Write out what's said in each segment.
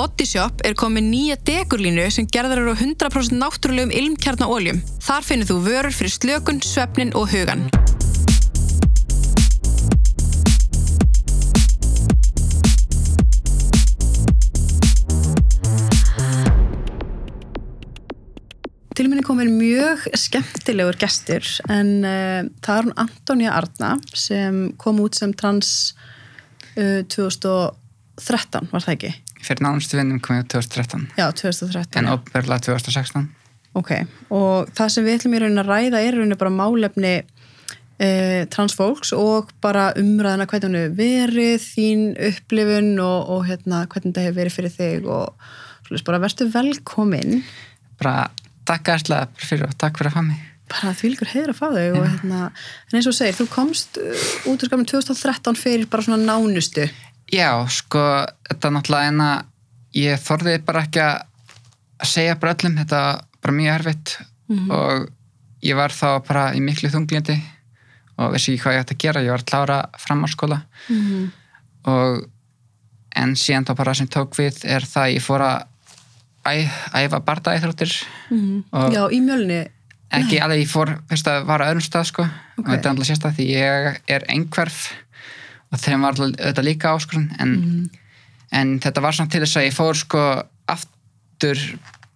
Body Shop er komið nýja degurlínu sem gerðar eru á 100% náttúrulegum ilmkjarnaóljum. Þar finnir þú vörur fyrir slökun, svefnin og hugan. Til minni komin mjög skemmtilegur gestur en uh, það er hún Antonija Arna sem kom út sem trans uh, 2013, var það ekki? Fyrir nánustu vinnum kom ég 2013 Já, 2013. en óperlega 2016 Ok, og það sem við ætlum í raunin að ræða er raunin bara málefni uh, transfólks og bara umræðina hvernig hún hefur verið, þín upplifun og, og hérna, hvernig það hefur verið fyrir þig og svolítið bara verður velkomin. Bara takk aðslega fyrir og takk fyrir að fá mig. Bara því líkur heiður að fá þau og hérna, en eins og segir, þú komst uh, út úr skamum 2013 fyrir bara svona nánustu Já, sko, þetta er náttúrulega eina ég þorði bara ekki að segja bara öllum, þetta var bara mjög erfitt og ég var þá bara í miklu þunglindi og vissi ekki hvað ég ætti að gera, ég var að klára framhalskóla og en síðan þá bara sem tók við er það að ég fór að æ, æfa bardaæþróttir og Já, í mjölni. ekki alveg ég fór fyrst að vara öðrum stað sko. Og þetta er alltaf sérstað því ég er einhverf og þeim var auðvitað líka áskorun en, en þetta var svona til þess að ég fór sko aftur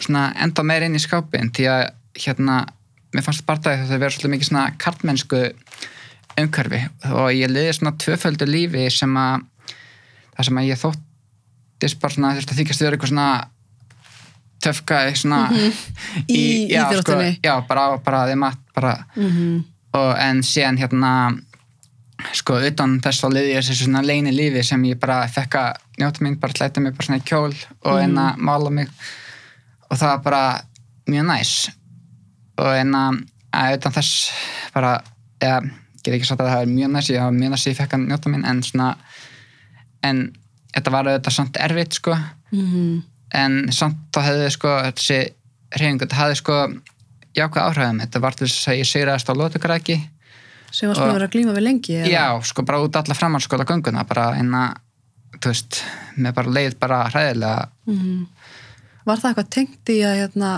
svona enda meir inn í skápin því að hérna mér fannst barndagi þetta verið svolítið mikið svona kartmennsku umhverfi. Og ég liði svona tvöföldu lífi sem að það sem að ég þóttist bara svona þurfti að þykjast þau eitthvað svona töfkaði svona Í já, íþróttinni. sko, já, bara, bara þeim að bara, og en síðan hérna sko utan þess að liði ég þessi svona leini lífi sem ég bara fekk að njóta mín, bara slæta mig bara svona í kjól og en að mála mig. Og það var bara mjög næs. Og en að að utan þess bara eða, get ekki sagt að það er mjög næs ég var mjög næs að ég fekk að njóta mín en svona en þetta var auðvitað samt erfitt sko. En samt þá hefði sko þessi reyfingu, þetta hefði sko jákvæð áhrifum, þetta var til þess að ég sigraðist á lótukræki sem var svona að vera að glíma við lengi eða? Já, sko bara út alla framhalskóla gönguna bara eina, þú veist með bara leið bara hræðilega. Var það eitthvað tengt í að hérna,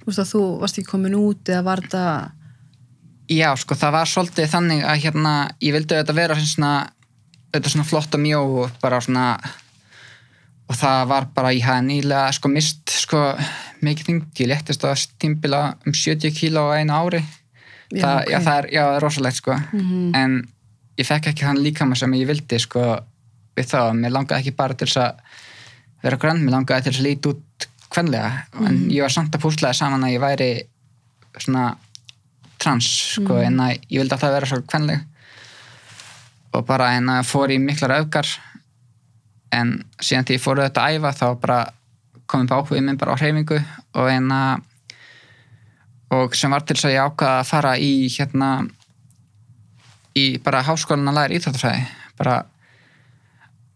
þú veist að þú varst ekki komin út eða var þetta Já, sko það var svolítið þannig að hérna, ég vildi auðvitað vera svona, auðvitað svona flott og mjó og bara svona og það var bara, ég hafði nýlega sko mist sko mikið þingt, ég léttist að stimpila um 70 kíló á einu ári Já, það, ok. já, það er, já, það er rosalegt sko. En ég fekk ekki þann líkama sem ég vildi sko við það, mér langaði ekki bara til þess að vera grann, mér langaði til þess að líti út kvenlega, en ég var samt að púslaði saman að ég væri svona trans, sko, en að ég vildi alltaf vera svo kvenleg. Og bara en að fór í miklar öfgar. En síðan því ég fór auðvitað að æfa þá bara komið bara áhugið minn bara á hreyfingu. Og en að og sem var til þess að ég ákvaða að fara í hérna í bara háskólan að læra íþjóttafræði bara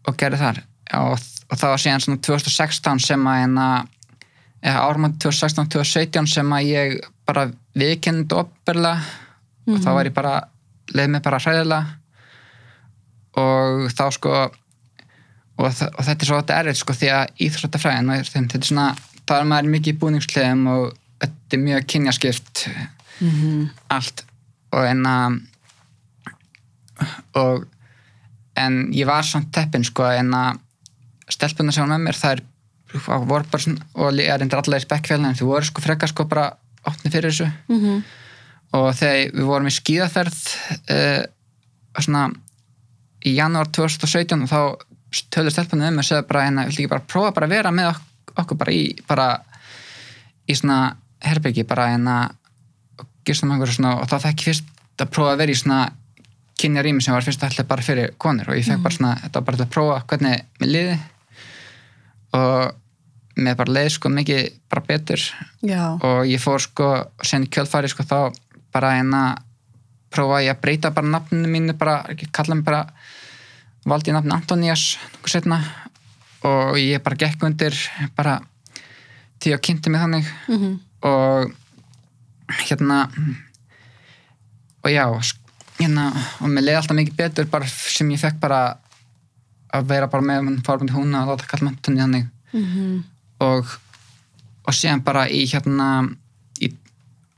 og gerði þar. Og, og það var síðan svona 2016 sem að eða ármann 2016-2017 sem að ég bara viðkennið opberlega og þá var ég bara leið mig bara hræðilega. Og þá sko og, og þetta er svo þetta erfitt sko því að þeim, þetta er svona það er maður mikið í búningskleðum og þetta er mjög kynjaskipt allt. Og en að og en ég var samt teppin sko en að stelpunar sem var með mér það er voru bara svona og ég er endur allar í spekkfélagin en þau voru sko frekar sko bara opni fyrir þessu. -hmm. og þegar við vorum í skíðaferð uh, svona í janúar 2017 og þá tölur stelpunum um og segja bara hérna, viltu ekki bara prófa bara að vera með ok okkur bara í bara í svona herbyggi bara hérna og gistum einhverju svona og þá fekk fyrst að prófa að vera í svona kynja rými sem var fyrst alltaf bara fyrir konur. Og ég fekk bara svona, þetta var bara til að prófa hvernig mér liði. Og mér bara leiði sko mikið bara betur. Já, og ég fór sko sen kjöldfæri sko þá bara en að prófa ég að breyta bara nafninu mínu bara, kalla mig bara valdi ég nafn Antonías og ég bara gekk undir bara því að kynnti mig þannig. Mhm. Og hérna og já hérna, og mér leiði alltaf mikið betur bara sem ég fekk bara að vera bara með forbund húna og láta kalla mentunni þannig Mhm. og, og síðan bara í hérna í,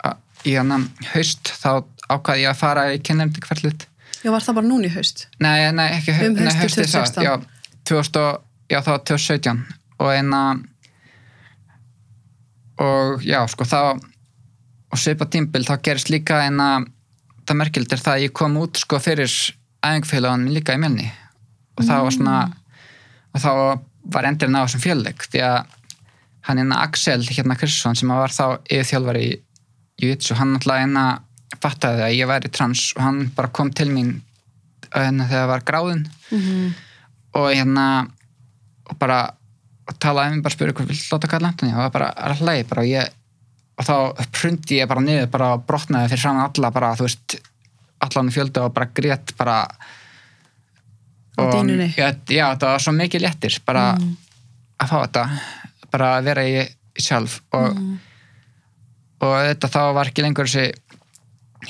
a- í hérna haust þá ákvaði ég að fara í kynnemdikverðlut Já, var það bara núna í haust? nei, nei, ekki Um nei, haustið haustið það, 2016. já, 2000, og- já, það var 2017 og einna og já, sko þá og svipa tímbil þá gerist líka einna það merkild er það að ég kom út sko fyrir æfingfélagun líka í mjölni og það var svona og þá var endurinn á þessum fjöleik því að hann hérna Axel hérna Kristsson sem var þá yfirþjálfari í Jujitsu, hann alltaf hérna fattaði að ég væri trans og hann bara kom til mín hérna þegar það var gráðin Mhm. og hérna og bara og talaði um bara spurði hvað vil láta kalla Antoni og það var bara að hlægi bara og ég og þá prundi ég bara niður bara og brotnaði fyrir saman alla bara þú veist allan fjölda og bara grét bara dýnunni. já, já, það var svo mikið léttir bara Mm. að fá þetta bara að vera í sjálf og, Mm. og þetta þá var ekki lengur þessi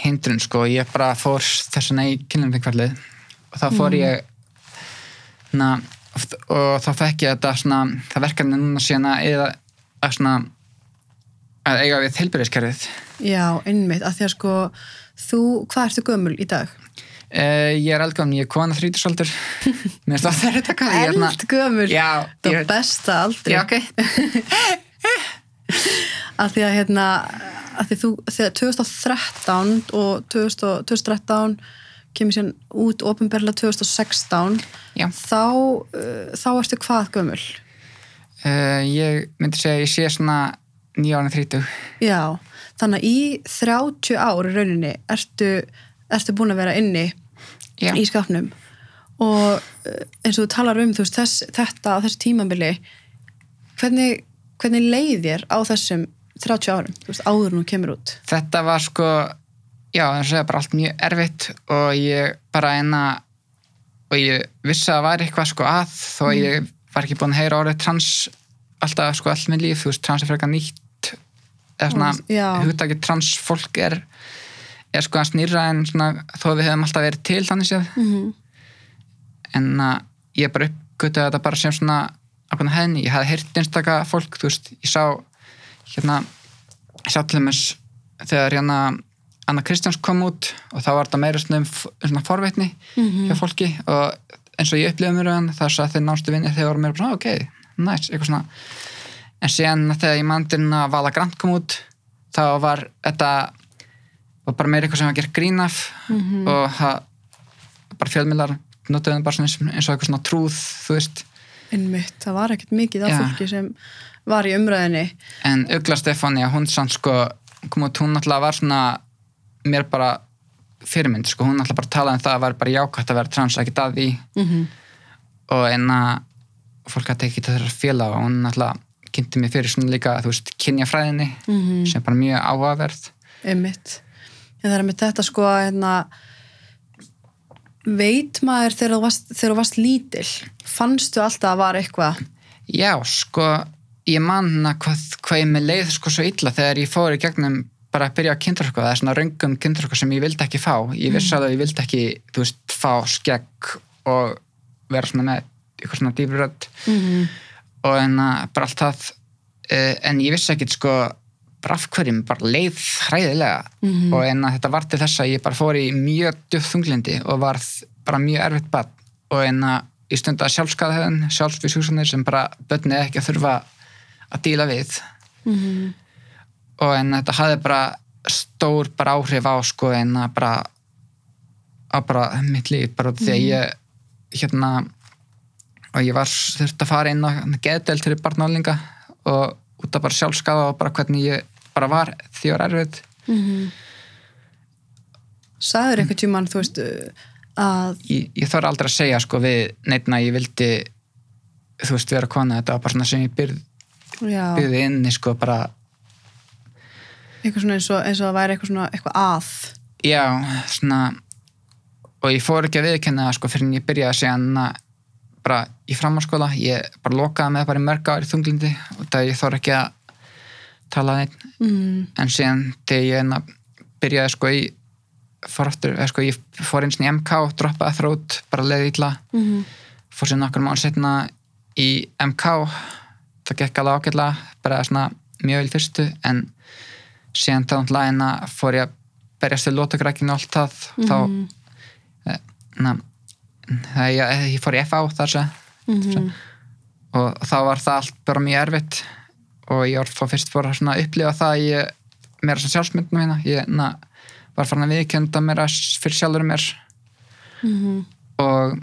hindrun sko, ég bara fór þessuna í kynlumfengvarlið og þá fór ég na, og þá fekk ég þetta svona, það verkefni núna síðan að eða að svona að eiga við heilbyrðiskerfið Já, einmitt, að því að sko þú, hvað ertu gömul í dag? uh, ég er eldgafn, ég er kona þrítusaldur mér finnst það þetta hvað ég er hérna- Eldgömul, já, það ég, besta aldrei já, ok. Að því að hérna að því þú, þegar 2013 og 2000, 2013 kemur síðan út ofinberlega 2016 Já. þá, uh, þá ertu hvað gömul? uh, ég myndi segja ég sé svona nýja ára þrítug Já, þannig að í 30 ár í rauninni ertu, ertu búin að vera inni já, í skapnum og uh, eins og þú talar um þú veist, þess, þetta á þessu tímabili hvernig, hvernig leið þér á þessum 30 árum, þú veist, áður hún kemur út? Þetta var sko já, það segja bara allt mjög erfitt og ég bara eina og ég vissi að það væri eitthvað sko að þó að ég var ekki búin að heyra orðið trans alltaf sko all minn líf, þú veist, trans er frekar nýtt eða svona, hugtakið trans fólk er er sko að snýra en svona þó að við hefum alltaf verið til þannig séð. Mm -hmm. en uh, ég bara uppgötuði þetta bara sem svona ákveðna hefni, ég hafði heyrt einstaka fólk, þú veist, ég sá hérna, ég sá til dæmis þegar hérna Anna Kristjáns kom út og þá var þetta meira svona, um svona forveitni Mhm. hjá fólki og eins og ég upplifði mér hann þess að þeir nástu vinni þegar voru meira bara svona, ok, nice, eitthvað svona en síðan þegar ég mandinn að Vala Grant kom út þá var þetta var bara meira eitthvað sem var gert grín af Mhm. og það bara fjölmiðlar notuðum bara eins, og eitthvað svona trúð þú veist, einmitt, það var ekkert mikið af fólki sem var í umræðinni en Ugla Stefánia hún sann sko, kom út, hún náttúrulega var svona mér bara fyrirmynd, sko, hún náttúrulega bara talaði um það að var bara jákvæmt að vera trans, ekki að því. Mm -hmm. og eina fólk hætti ekki þeirra félag og hún náttúrulega kynnti mér fyrir svona líka, þú veist, kynjafræðinni Mhm. sem er bara mjög áhugaverð. Einmitt. En það er með þetta sko að hérna, veit maður þegar þú varst, þegar þú varst lítil fannstu alltaf að var eitthvað? Já, sko, ég manna hvað, hvað ég með leið sko svo illa þegar ég fór í gegnum bara að byrja að kynntrösku, það er svona röngum kynntrösku sem ég vildi ekki fá, ég vissi Mm. að ég vildi ekki, þú veist, fá skegg og vera svona með eitthvað svona dýbrödd mm -hmm. og en að bara allt það uh, en ég vissi ekki sko bara af hverjum, bara leið hræðilega Mhm. og en að þetta var til þess að ég bara fór í mjög döf þunglindi og var bara mjög erfitt bad og en að ég stundi að sjálfskaðhefn sjálfsvísúsanir sem bara bönnið ekki að þurfa að díla við Mhm. Og en þetta hafði bara stór bara áhrif á sko en að bara á bara mitt líf bara því að ég hérna og ég var þurft að fara inn á geðdel til barnálinga og út af bara sjálfskaða og bara hvernig ég bara var því ég var erfið Mm Sagður einhvern tímann, þú veist, að ég, ég þarf aldrei að segja sko við neittna ég vildi þú veist vera kona, þetta var bara svona sem ég byrði inni sko bara eitthvað svona eins og, eins og að væri eitthvað svona eitthvað að já, svona og ég fór ekki að viðkenna það sko fyrir en ég byrjaði síðan að bara í framhalskóla, ég bara lokaði með bara í mörg ári þunglindi og það ég þór ekki að tala neitt mm. en síðan þegar ég enna byrjaði sko í fór aftur, eða sko ég fór eins og í MK droppaði þrótt, bara leiði illa Mm. fór sér nokkur mánu setna í MK það gekk alveg ágætlega bara svona mjög vel fyrstu en en að fór ég að berjast við lótagrækinu og allt það þá eh, na, ég, ég fór í FA þar sem Mhm. og þá var það allt bara mjög erfitt og ég var fyrst fór að upplifa það að ég, mér sem sjálfsmyndinu mína ég na, var farin að viðkjönda mér að fyrir sjálfur mér Mhm. og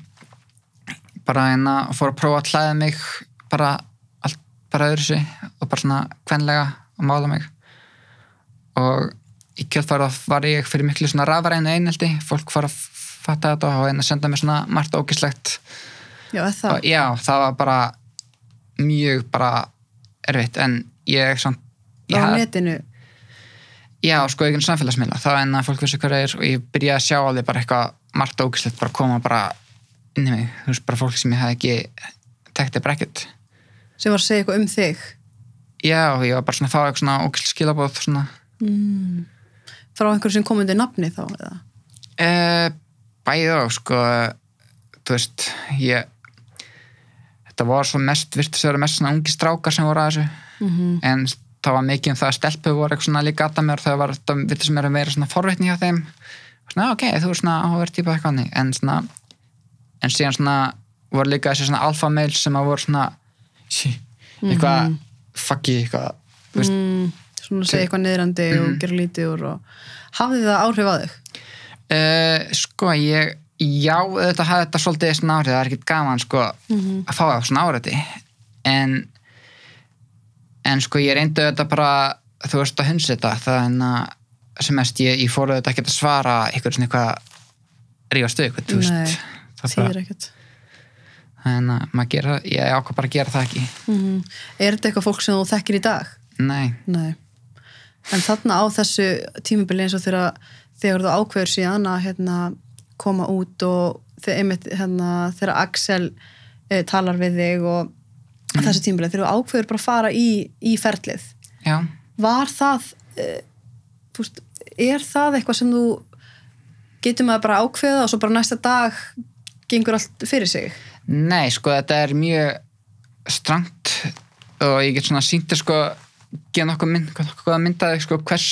bara hérna fór að prófa að klæða mig bara allt bara öðru sig og bara svona kvenlega að mála mig og í kjöldfæra var ég fyrir miklu svona rafarænu eineldi fólk fór að fatta þetta og hérna senda mér svona margt ógislegt. Já, það. og já, það var bara mjög bara erfitt. En ég samt ég á hafði- netinu. já, sko ekki samfélagsmiðla, var en að fólk vissi hvað það er og ég byrjaði að sjá alveg bara eitthvað margt ógislegt bara koma bara inn í mig, þú veist, bara fólk sem ég hafði ekki tekti bara ekkert. Sem var að segja eitthvað um þig. já, ég var bara svona fá eitthvað svona ógisl skilabóð svona Mm. Frá einhverju sem kom undir nafni þá, eða? e, bæðið og sko þú veist, ég þetta var svo mest, virtist að vera mest svona ungi strákar sem voru að þessu Mm en það var mikið um það að stelpu voru eitthvað svona líka að mér það var, það virtist er að vera svona forvitni hjá þeim svona, ok, þú er svona áhverð típa eitthvað hannig, en svona en síðan svona voru líka þessi svona alfa mail sem að voru svona sí, eitthvað, fucky eitthvað, þú veist, Mm. Svona að segja eitthvað neðrandi og gera lítið úr og hafði það áhrif á þig? Uh, sko ég já, þetta hafði þetta svolítið svona árið, það er ekkert gaman sko Mhm. að fá það svona árið en en sko ég reyndi þetta bara þú veist að hunsa þetta það en að sem mest ég, ég fór þetta ekki að svara eitthvað svona eitthvað rífa stuð eitthvað, þú veist það Þýðir ekkert. en að maður gera ég ákvað bara að gera það ekki Mm Er þetta eitthvað fólk sem þú þekkir í dag? nei, Nei. En þarna á þessu tímubili eins og þegar, þegar þú ákveður síðan að hérna, koma út og einmitt, hérna, þegar Axel e, talar við þig og þessu tímubili, þegar þú ákveður bara að fara í, í ferlið. já Var það, e, þú veist, er það eitthvað sem þú getur maður bara að ákveða og svo bara næsta dag gengur allt fyrir sig? Nei, sko, þetta er mjög strangt og ég get svona sýnti sko geða nokkuð mynd, nokkuð að mynda sko, hvers,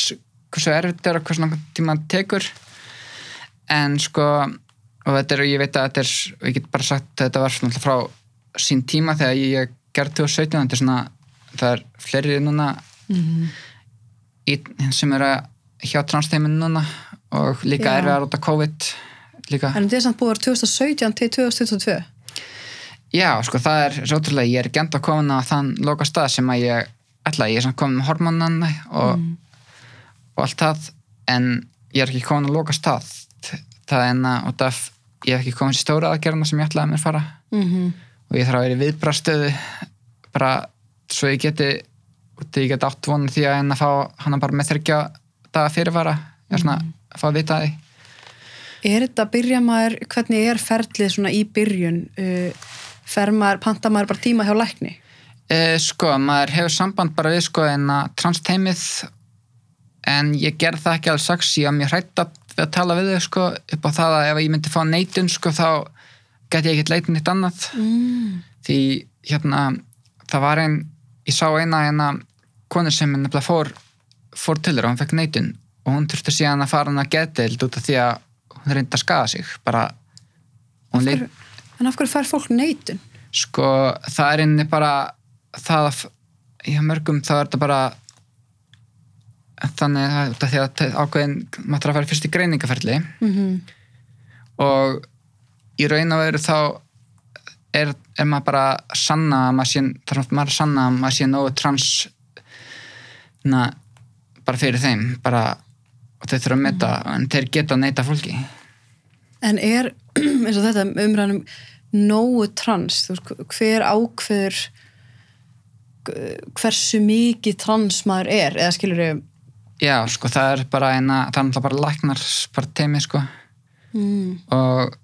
hversu erfitt er og hversu nokkuð tíma það tekur en sko og þetta er, ég veit að þetta er ég get bara sagt að þetta var svona frá sín tíma þegar ég gerði 2017 þetta er svona, það er fleiri núna Mm í, sem eru hjá transteimin núna og líka Já. erfiðar út af COVID líka En þetta er samt búið að vera 2017 til 2022? Já, sko það er rótrúlega, ég er ekki enda komin á þann loka stað sem að ég ætla, ég er komin með hormónan og, og allt það en ég er ekki komin á loka stað. Það er en að út af ég hef ekki komin til stóra aðgerðina sem ég ætlaði að mér fara. Mm og ég þarf að vera í viðbrastöðu bara svo ég geti ég geti átt vonu því að en að fá hana bara með þryggja daga fyrirvara ég er svona að fá að vita því. Er þetta, byrja maður, hvernig er ferlið svona í byrjun? Uh, fer maður, panta maður bara tíma hjá lækni? Eh, sko, maður hefur samband bara við sko en að transteimið en ég gerði það ekki alveg strax ég var mjög hrætt að, tala við þau sko upp á það að ef ég myndi fá neitun sko þá geti ég ekkert leitin eitt annað Mm. því hérna það var einn, ég sá eina eina konur sem nefnilega fór fór til þér og hún fekk neitun og hún þurfti síðan að fara hann að getild út af því að hún reyndi að skaða sig bara hún leit En af hverju fær fólk neitun? sko það er inni bara það að í mörgum þá er þetta bara þannig að að ákveðin maður að fara fyrst í greiningaferli Mm -hmm. og í raun og veru þá er, er maður bara að sanna að maður sé, maður að sanna að maður sé nógu trans na, bara fyrir þeim bara, og þau þurfa að meta en þeir geta að neita fólki. En er, eins og þetta umræðanum, nógu trans, þú veist, hver ákveður hversu mikið trans maður er, eða skilur þau já, sko, það er bara eina það er náttúrulega bara læknar bara teimi, sko mm. og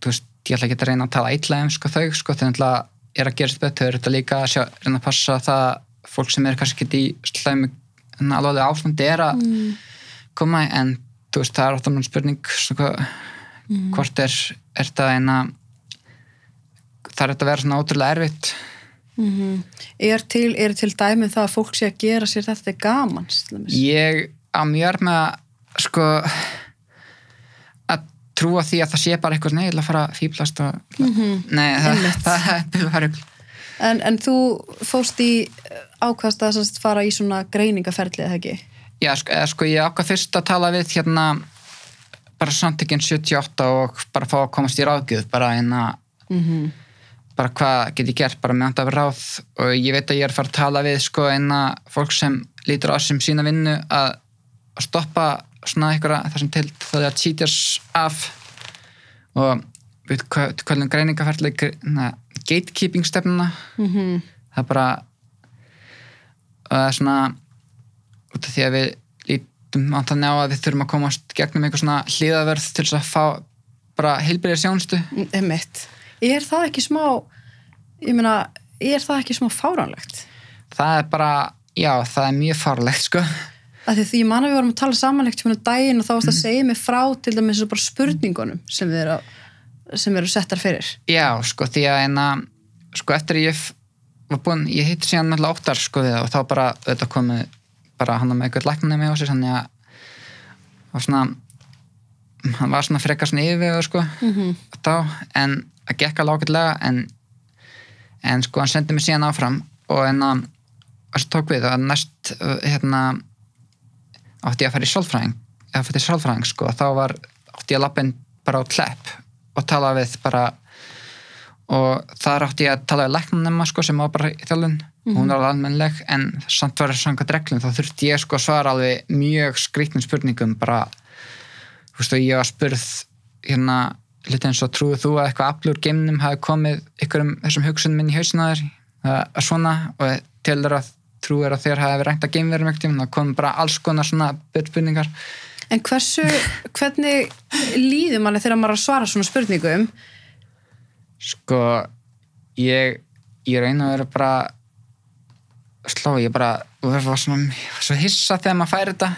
þú veist, ég ætla ekki að reyna að tala illa um sko, þau, sko, þau náttúrulega er að gerast betur, þetta líka að sjá, reyna að passa það að fólk sem er kannski ekki í slæmi alveg ástandi er að Mm. koma en þú veist, það er ofta mjög spurning svona, Mm. hvort er, er það eina er þetta að vera svona ótrúlega erfitt er, til, er til dæmið það að fólk sé að gera sér þetta til dæmis? ég á mjög með að sko að trúa því að það sé bara eitthvað neil að fara að fýblast og nei, það, Einmitt. það, það, það er En, en þú fóst í ákvæmst að sagt fara í svona greiningaferli eða ekki? já, sko, eða, sko ég ákvað fyrst að tala við hérna bara samtökinn 78 og bara fá að komast í ráðgjöð bara en að Mm bara hvað get ég gert bara með andaf ráð og ég veit að ég er að fara að tala við sko eina fólk sem lítur á sem sína vinnu að, að stoppa svona einhverja þessum til það er cheaters af og við hvað hvernig greiningaferðli gatekeeping stefnuna -hmm. það er bara það er svona út af því að við lítum á þannig á að við þurfum að komast gegnum einhver svona hlýðaverð til þess að fá bara heilbyrja sjónstu Emitt. Er það ekki smá ég meina, er það ekki smá fáránlegt? það er bara, já, það er mjög farlegt sko Af því því ég man að við vorum að tala samanlegt um daginn og þá varst að segja mig frá til dæmis og bara spurningunum sem við eru, sem eru settar fyrir. Já, sko, því að en að sko, eftir að ég var búinn ég hitt síðan náttúrulega óttar, sko, við það og þá bara, auðvitað komið bara hann með eitthvað læknir með á sig, þannig að og svona hann var svona frekar svona yfir sko, Mm -hmm. þá, en að gekk alveg ágætlega en en sko, hann sendi mig síðan áfram og en að og svo tók við? Og næst uh, hérna átti ég að fara í sálfræðing eða fyrir sálfræðing, sko, þá var átti ég að lappin bara á klepp og tala við bara og þar átti ég að tala við læknanema sko, sem var bara í þjálfun. Og hún var alveg almennleg en samt var samkvæmt reglum. Þá þurfti ég sko að svara alveg mjög skrýtnum spurningum bara þú veist og ég var spurð hérna lítið eins og trúið þú að eitthvað aflur geimnum hafi komið ykkur um þessum hugsunum minn í hausina þér að svona og til þeirra trúið að þér hafi reynt að geimverum ekkert þá komið bara alls konar svona spurningar En hversu, hvernig líður manni þegar maður að svara svona spurningum? sko ég ég reyna að vera bara slá ég bara og það var svona ég var svo hissa þegar maður færi þetta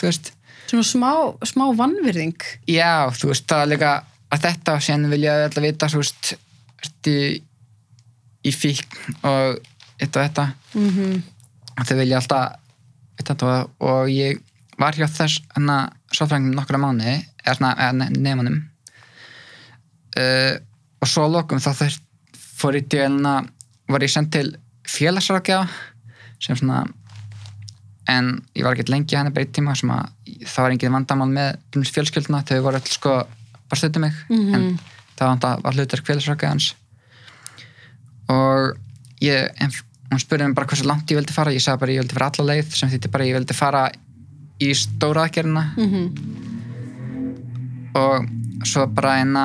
þú veist Svona smá, smá vannvirðing? já þú veist það er líka að þetta sen vilja alltaf vita þú veist ertu í fík og eitt og þetta. Mm -hmm. þau vilja alltaf þetta. Og, ég var hjá þess hana sáfrængum nokkra mánuði eða svona eða ne- nemanum. Uh, og svo að lokum þá þurft fór ég til hana var ég sendt til félagsrákja sem svona en ég var ekki lengi hann bara eitt tíma sem að það var engin vandamál með fjölskylduna þau voru alls sko bara stöttu mig. Mhm. en það var, var hlutur félagsrákja hans. Og ég en, hún spurði mér bara hversu langt ég vildi fara. Ég sagði bara ég vildi fara alla leið. Sem þýtti bara ég vildi fara í stóra aðgerðina. Mm og svo bara eina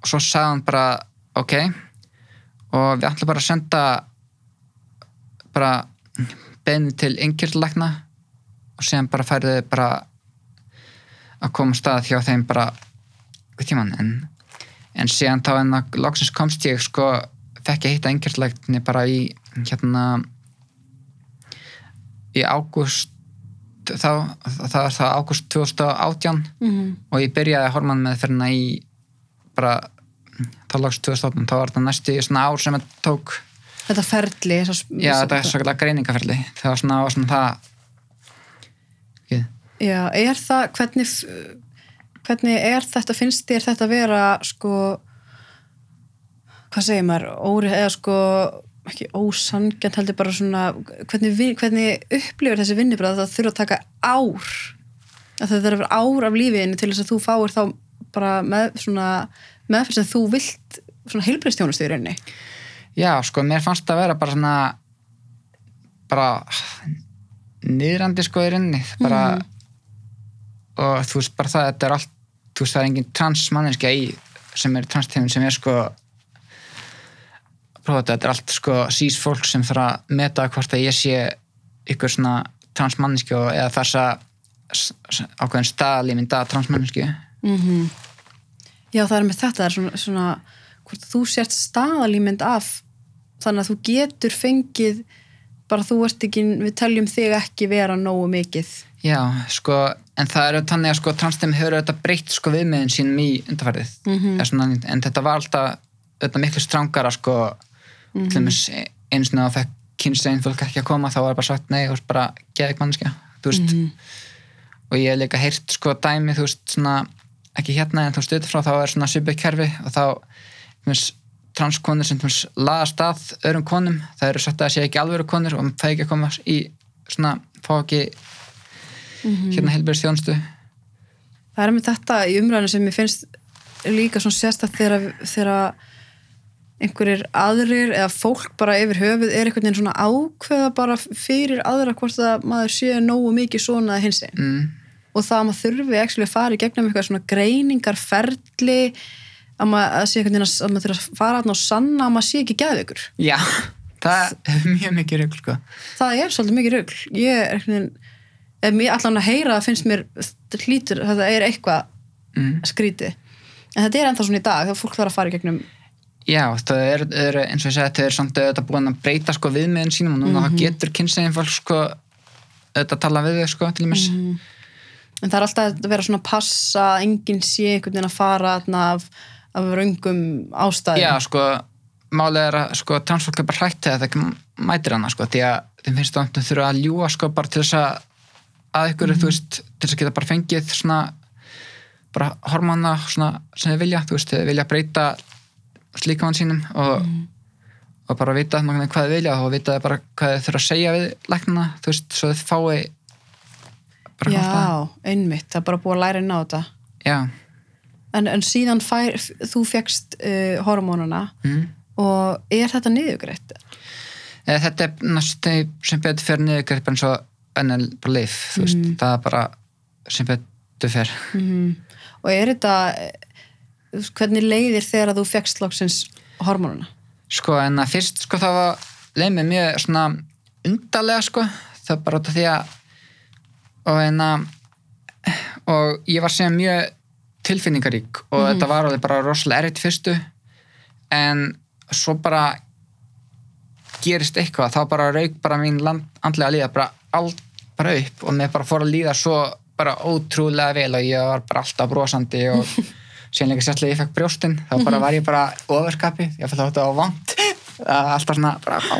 og svo sagði hann bara ok. Og við ætlum bara að senda bara beðinu til yngirlækna og síðan bara færðu bara að koma stað hjá þeim bara tíman en, en síðan þá en að loksins komst ég sko fekk ég hitta yngirlækni bara í hérna í ágúst þá, það var það ágúst 2018 -hmm. og ég byrjaði hormón með fyrir í bara þá lags 2018, þá var þetta næstu í svona ár sem þetta tók, Þetta ferli svo, já þetta er svo greiningaferli það var svona, var svona það. Já, er það, hvernig hvernig er þetta, finnst þér þetta að vera sko hvað segir maður, óri eða sko ekki ósangjant heldur bara svona hvernig, hvernig upplifir þessi vinnibræð að það þurfa að taka ár? Að það þurfa að vera ár af lífiðinu til þess að þú fáir þá bara með svona meðferð sem þú vilt svona heilbreyðstjónustu í rauninni? Já sko, mér fannst það að vera bara svona bara niðrandi sko í rinni bara og þú veist bara það, þetta er allt þú veist það er engin transmanninskja í sem er transtífin sem er sko prófa þetta, þetta er allt sko sís fólk sem þarf að meta hvort að ég sé ykkur svona transmanninskja eða þess að ákveðin staðalímynda transmanninskju mm Já, það er með þetta það er svona, svona hvort þú sért staðalímynd af þannig að þú getur fengið bara þú ert ekki, við teljum þig ekki vera nógu mikið já, sko, en það eru þannig að sko transtífin hefur þetta breytt sko viðmiðin sínum í undarfærið Mhm. svona, en þetta var alltaf þetta miklu strángara sko til dæmis eins og það fekk kynsegin fólk ekki að koma þá var bara sagt nei, þú veist, bara geðið mannskja þú veist, og ég hef líka heyrt sko dæmi, þú veist, svona ekki hérna en þú veist, utanfrá þá er svona svipið kerfi og þá, þú veist transkonur sem þú veist, laðast að öðrum konum, það eru sagt að það sé ekki alvöru fá ekki hérna heilbæri þjónstu það er með þetta í umræðinu sem ég finnst líka svona sérstætt þegar, þegar einhverjir aðrir eða fólk bara yfir höfuð er einhvern veginn svona ákveða bara fyrir aðra hvort að maður sé nógu mikið svona hins einn mm. og það að maður þurfi ekki að fara í gegnum eitthvað svona greiningarferli að maður að sé einhvern veginn að maður þurfi að fara að sanna að maður sé ekki gæð ykkur já, það er mjög mikið rugl sko. það er svolítið mikið rugl. Ég er einhvern veginn mér allan að heyra finnst mér hlítur, þetta er eitthvað mm. skríti en þetta er ennþá svona í dag þegar fólk þarf að fara í gegnum Já, það er, er eins og ég segi þau er samt auðvitað búin að breyta sko viðmiðin sínum og núna mm -hmm. getur kynsegin fólk sko auðvitað tala við þau sko til dæmis mm -hmm. en það er alltaf að vera svona að passa að enginn sé einhvern veginn að fara af, af raungum ástæðum Já, sko, málið er að sko transfólk er bara hrætt þegar það ekki mætir hana sko, því að þeim finnst það að þurfa að ljúa sko bara til þess að að ykkur, mm þú veist, til að geta bara fengið svona bara hormona svona sem þið vilja, þú veist, þið vilja breyta slíkamann sínum og, mm. og bara vita hvað þið vilja og vita bara hvað þið þurfa að segja við læknuna, þú veist, svo þið fái bara Já, einmitt, það er bara búið að læra inn á þetta Já En, en síðan fær, þú fegst uh, hormónuna mm. og er þetta niðugrætt? Þetta er náttúrulega sem betur fyrir niðugrætt bara eins og ennel bara leif, þú veist, Mm. það er bara sem betur fyrir Mm. Og er þetta hvernig leiðir þegar að þú fegst loksins hormónuna? sko en að fyrst sko það var leið mér mjög svona undarlega sko það er bara út af því að og en að og ég var sem mjög tilfinningarík og Mhm. þetta var alveg bara rosalega erfitt fyrstu en svo bara gerist eitthvað þá bara rauk bara mín land, andlega líða bara allt bara upp og mér bara fór að líða svo bara ótrúlega vel og ég var bara alltaf brosandi og síðan líka sérslega ég fekk brjóstin þá bara var ég bara ofurskapi ég fætti þetta á vant. Alltaf svona bara á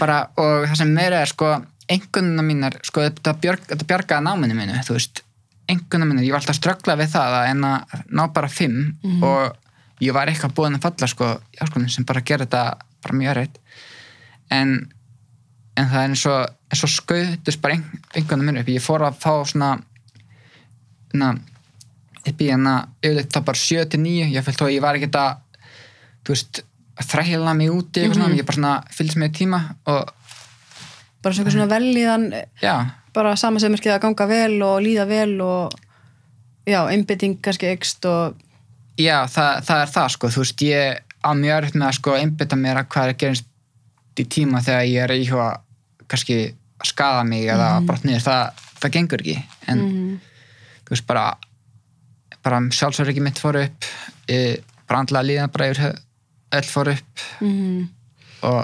bara og það sem meira er sko einhvernuna mínar, sko þetta, björg, þetta bjargaði náminu mínu, þú veist. Einhvernuna mínar, ég var alltaf að ströggla við það að en að ná bara fimm og ég var eitthvað búin að falla sko, já, sko sem bara gera þetta bara mjög erfitt en, en það er eins og, og skautust bara ein, einhvern veginn upp. Ég fór að fá svona na, upp í hérna yfirleitt þá bara 7-9 ég fylgst þó að ég var ekkert að þú veist, að þræla mig úti eitthvað svona, ég bara svona fylgst með tíma og Bara svona svona velíðan bara sama sem er að ganga vel og líða vel og já, einbytting kannski ekst og já það, það er það sko, þú veist, ég á mjög örfitt með að sko einbytta mér að hvað er að gerast í tíma þegar ég er íhuga kannski að skada mig eða mm. brott niður, það, það gengur ekki. En mm, þú veist bara bara sjálfsverðið mitt fór upp e, bara andlega líðan bara yfir öll fór upp. Mm, og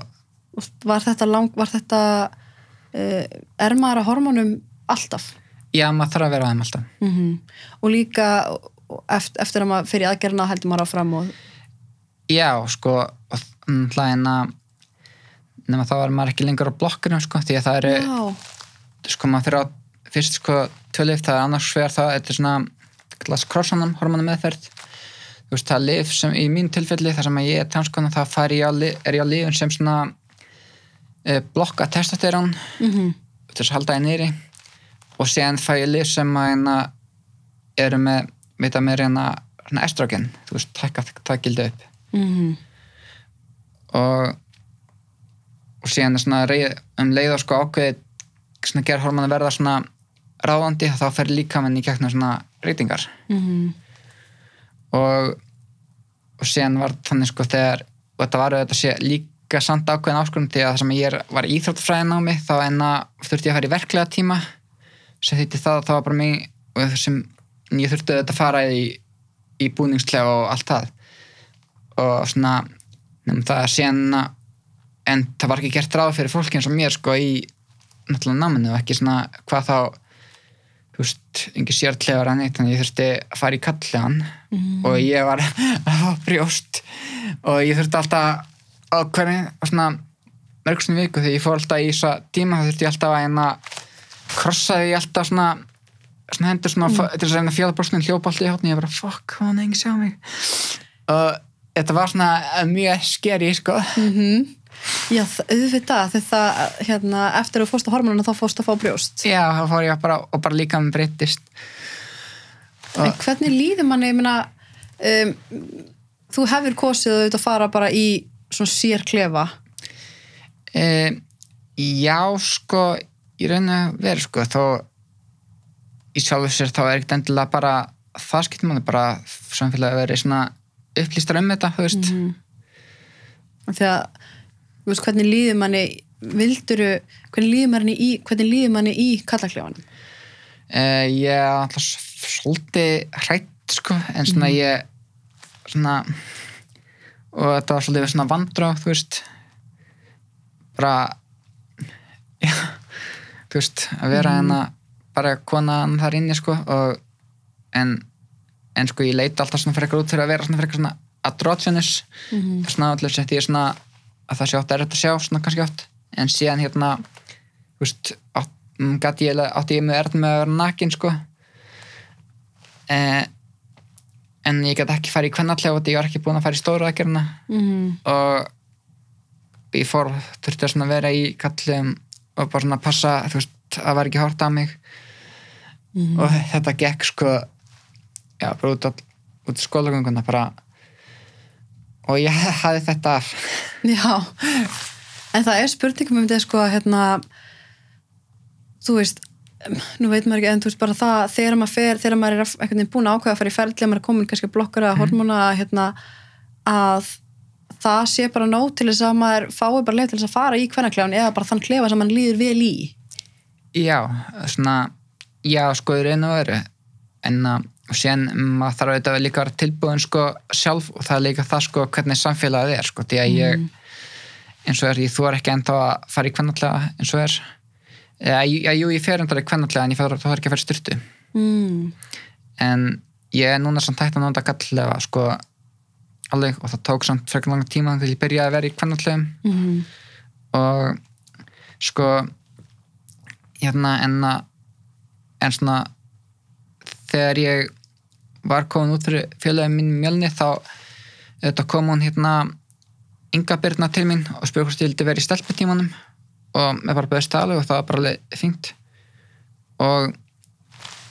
og var þetta lang, var þetta uh, er maður að hormónum alltaf? Já, maður þarf að vera á þeim alltaf. Mm og líka eftir, eftir að maður fyrir aðgerna heldur maður áfram og já, sko og hlæðin að nema þá er maður ekki lengur á blokkinu sko, því að það eru, sko maður fyrir á fyrst sko tvölif, það er annars sver það, þetta er svona kallast crossanum hormonum meðferð þú veist, það er lif sem í mín tilfelli þar sem ég er transkona, það fær ég er ég á lifin sem svona e, blokka testosterón mm til þess að halda það nýri og síðan fæ ég lif sem að hérna eru með, veit að mér svona estrogen, þú veist, það gildi upp. Mm og og síðan er svona reið, um leið og sko ákveði svona gera hormón að verða svona ráðandi þá fer líka menn í gegnum svona reytingar. Mm og og síðan var þannig sko þegar og þetta var auðvitað sé líka samt ákveðin áskurinn því að það sem ég var íþróttafræðin á mig þá en að þurfti ég að fara í verklega tíma sem þýtti það að það var bara mig og þessum ég þurfti auðvitað að fara í, í búningsklega og allt það. Og svona nefnum það að síðan að- en það var ekki gert ráð fyrir fólki eins og mér sko í náttúrulega náminu og ekki svona hvað þá þú veist, engin sérklefar en eitt þannig ég þurfti að fara í kallegan Mhm. og ég var að brjóst og ég þurfti alltaf á hverju, á svona mörgstum viku þegar ég fór alltaf í þessa tíma þá þurfti ég alltaf að hérna krossaði ég alltaf svona svona hendur svona mm. til þess að reyna að fjóða brjóstin hljópa alltaf í hátni, ég bara fuck, hvað hann engin sjá mig og þetta var svona mjög skeri sko Mhm. Já, auðvitað, þegar það, hérna, eftir að á hormonuna þá fórst að fá brjóst. já, þá fór ég bara og bara líka með breyttist En hvernig líður manni, ég meina, um, þú hefur kosið auðvitað að fara bara í svona sér klefa. e, já, sko í raun og veru, sko þó í sjálfu sér þá er ekkert endilega bara það skipt manni bara samfélagi að vera svona upplýstar um þetta, þú veist Mm. Þegar, þú veist, hvernig líður manni, vilduru, hvernig líður manni í, hvernig líður manni í kallaklefanum? Uh, ég er alltaf svolítið hrætt sko, en svona ég svona og þetta var svolítið svona vandrá þú veist bara já, þú veist, að vera mm. hérna bara konan þar inni sko og en, en sko ég leita alltaf svona frekar út fyrir að vera svona frekar svona andrótsinus Mhm. svona allir sett ég svona að það sé átt erfitt að sjá svona kannski átt en síðan hérna veist, átt, mm, gat ég, átti ég með erfitt með að vera nakin sko eh, en ég get ekki farið í kvennallega og ég var ekki búin að fara í stóru aðgerðina Mm. og ég fór þurfti að svona vera í kallum og bara svona passa veist, að var ekki hort á mig Mm. og þetta gekk sko já, bara út, á- út í skólagönguna bara og ég hafði þetta af Já, en það er spurningum um þetta sko að hérna, þú veist, nú veit maður ekki, en þú veist bara það, þegar maður fer, þegar maður er einhvern veginn búin að ákveða að fara í ferli, maður er komin kannski að blokkara mm. hormóna, hérna, að það sé bara nóg til þess að maður fái bara leið til þess að fara í hvernaklefann eða bara þann klefa sem mann líður vel í. já, svona já, sko, í og veru en að, og síðan maður þarf auðvitað að líka vera tilbúin sko sjálf og það er líka það sko hvernig samfélagið er sko, því að ég eins og er, ég þú er ekki ennþá að fara í kvennallega eins og er já, já, jú, ég fer ennþá í kvennallega en ég fer, þá er ekki að fara styrtu Mm. en ég er núna samt hægt að nota kallega sko alveg og það tók samt frekar langa tíma þegar ég byrjaði að vera í kvennallegum Mm. og sko hérna en að en svona þegar ég var komin út fyrir félagin mín mjölni þá kom hún hérna Inga Birna til mín og spurði hvort ég vildi vera í stelputímanum og mér bara bauðist alveg og það var bara alveg fínt. Og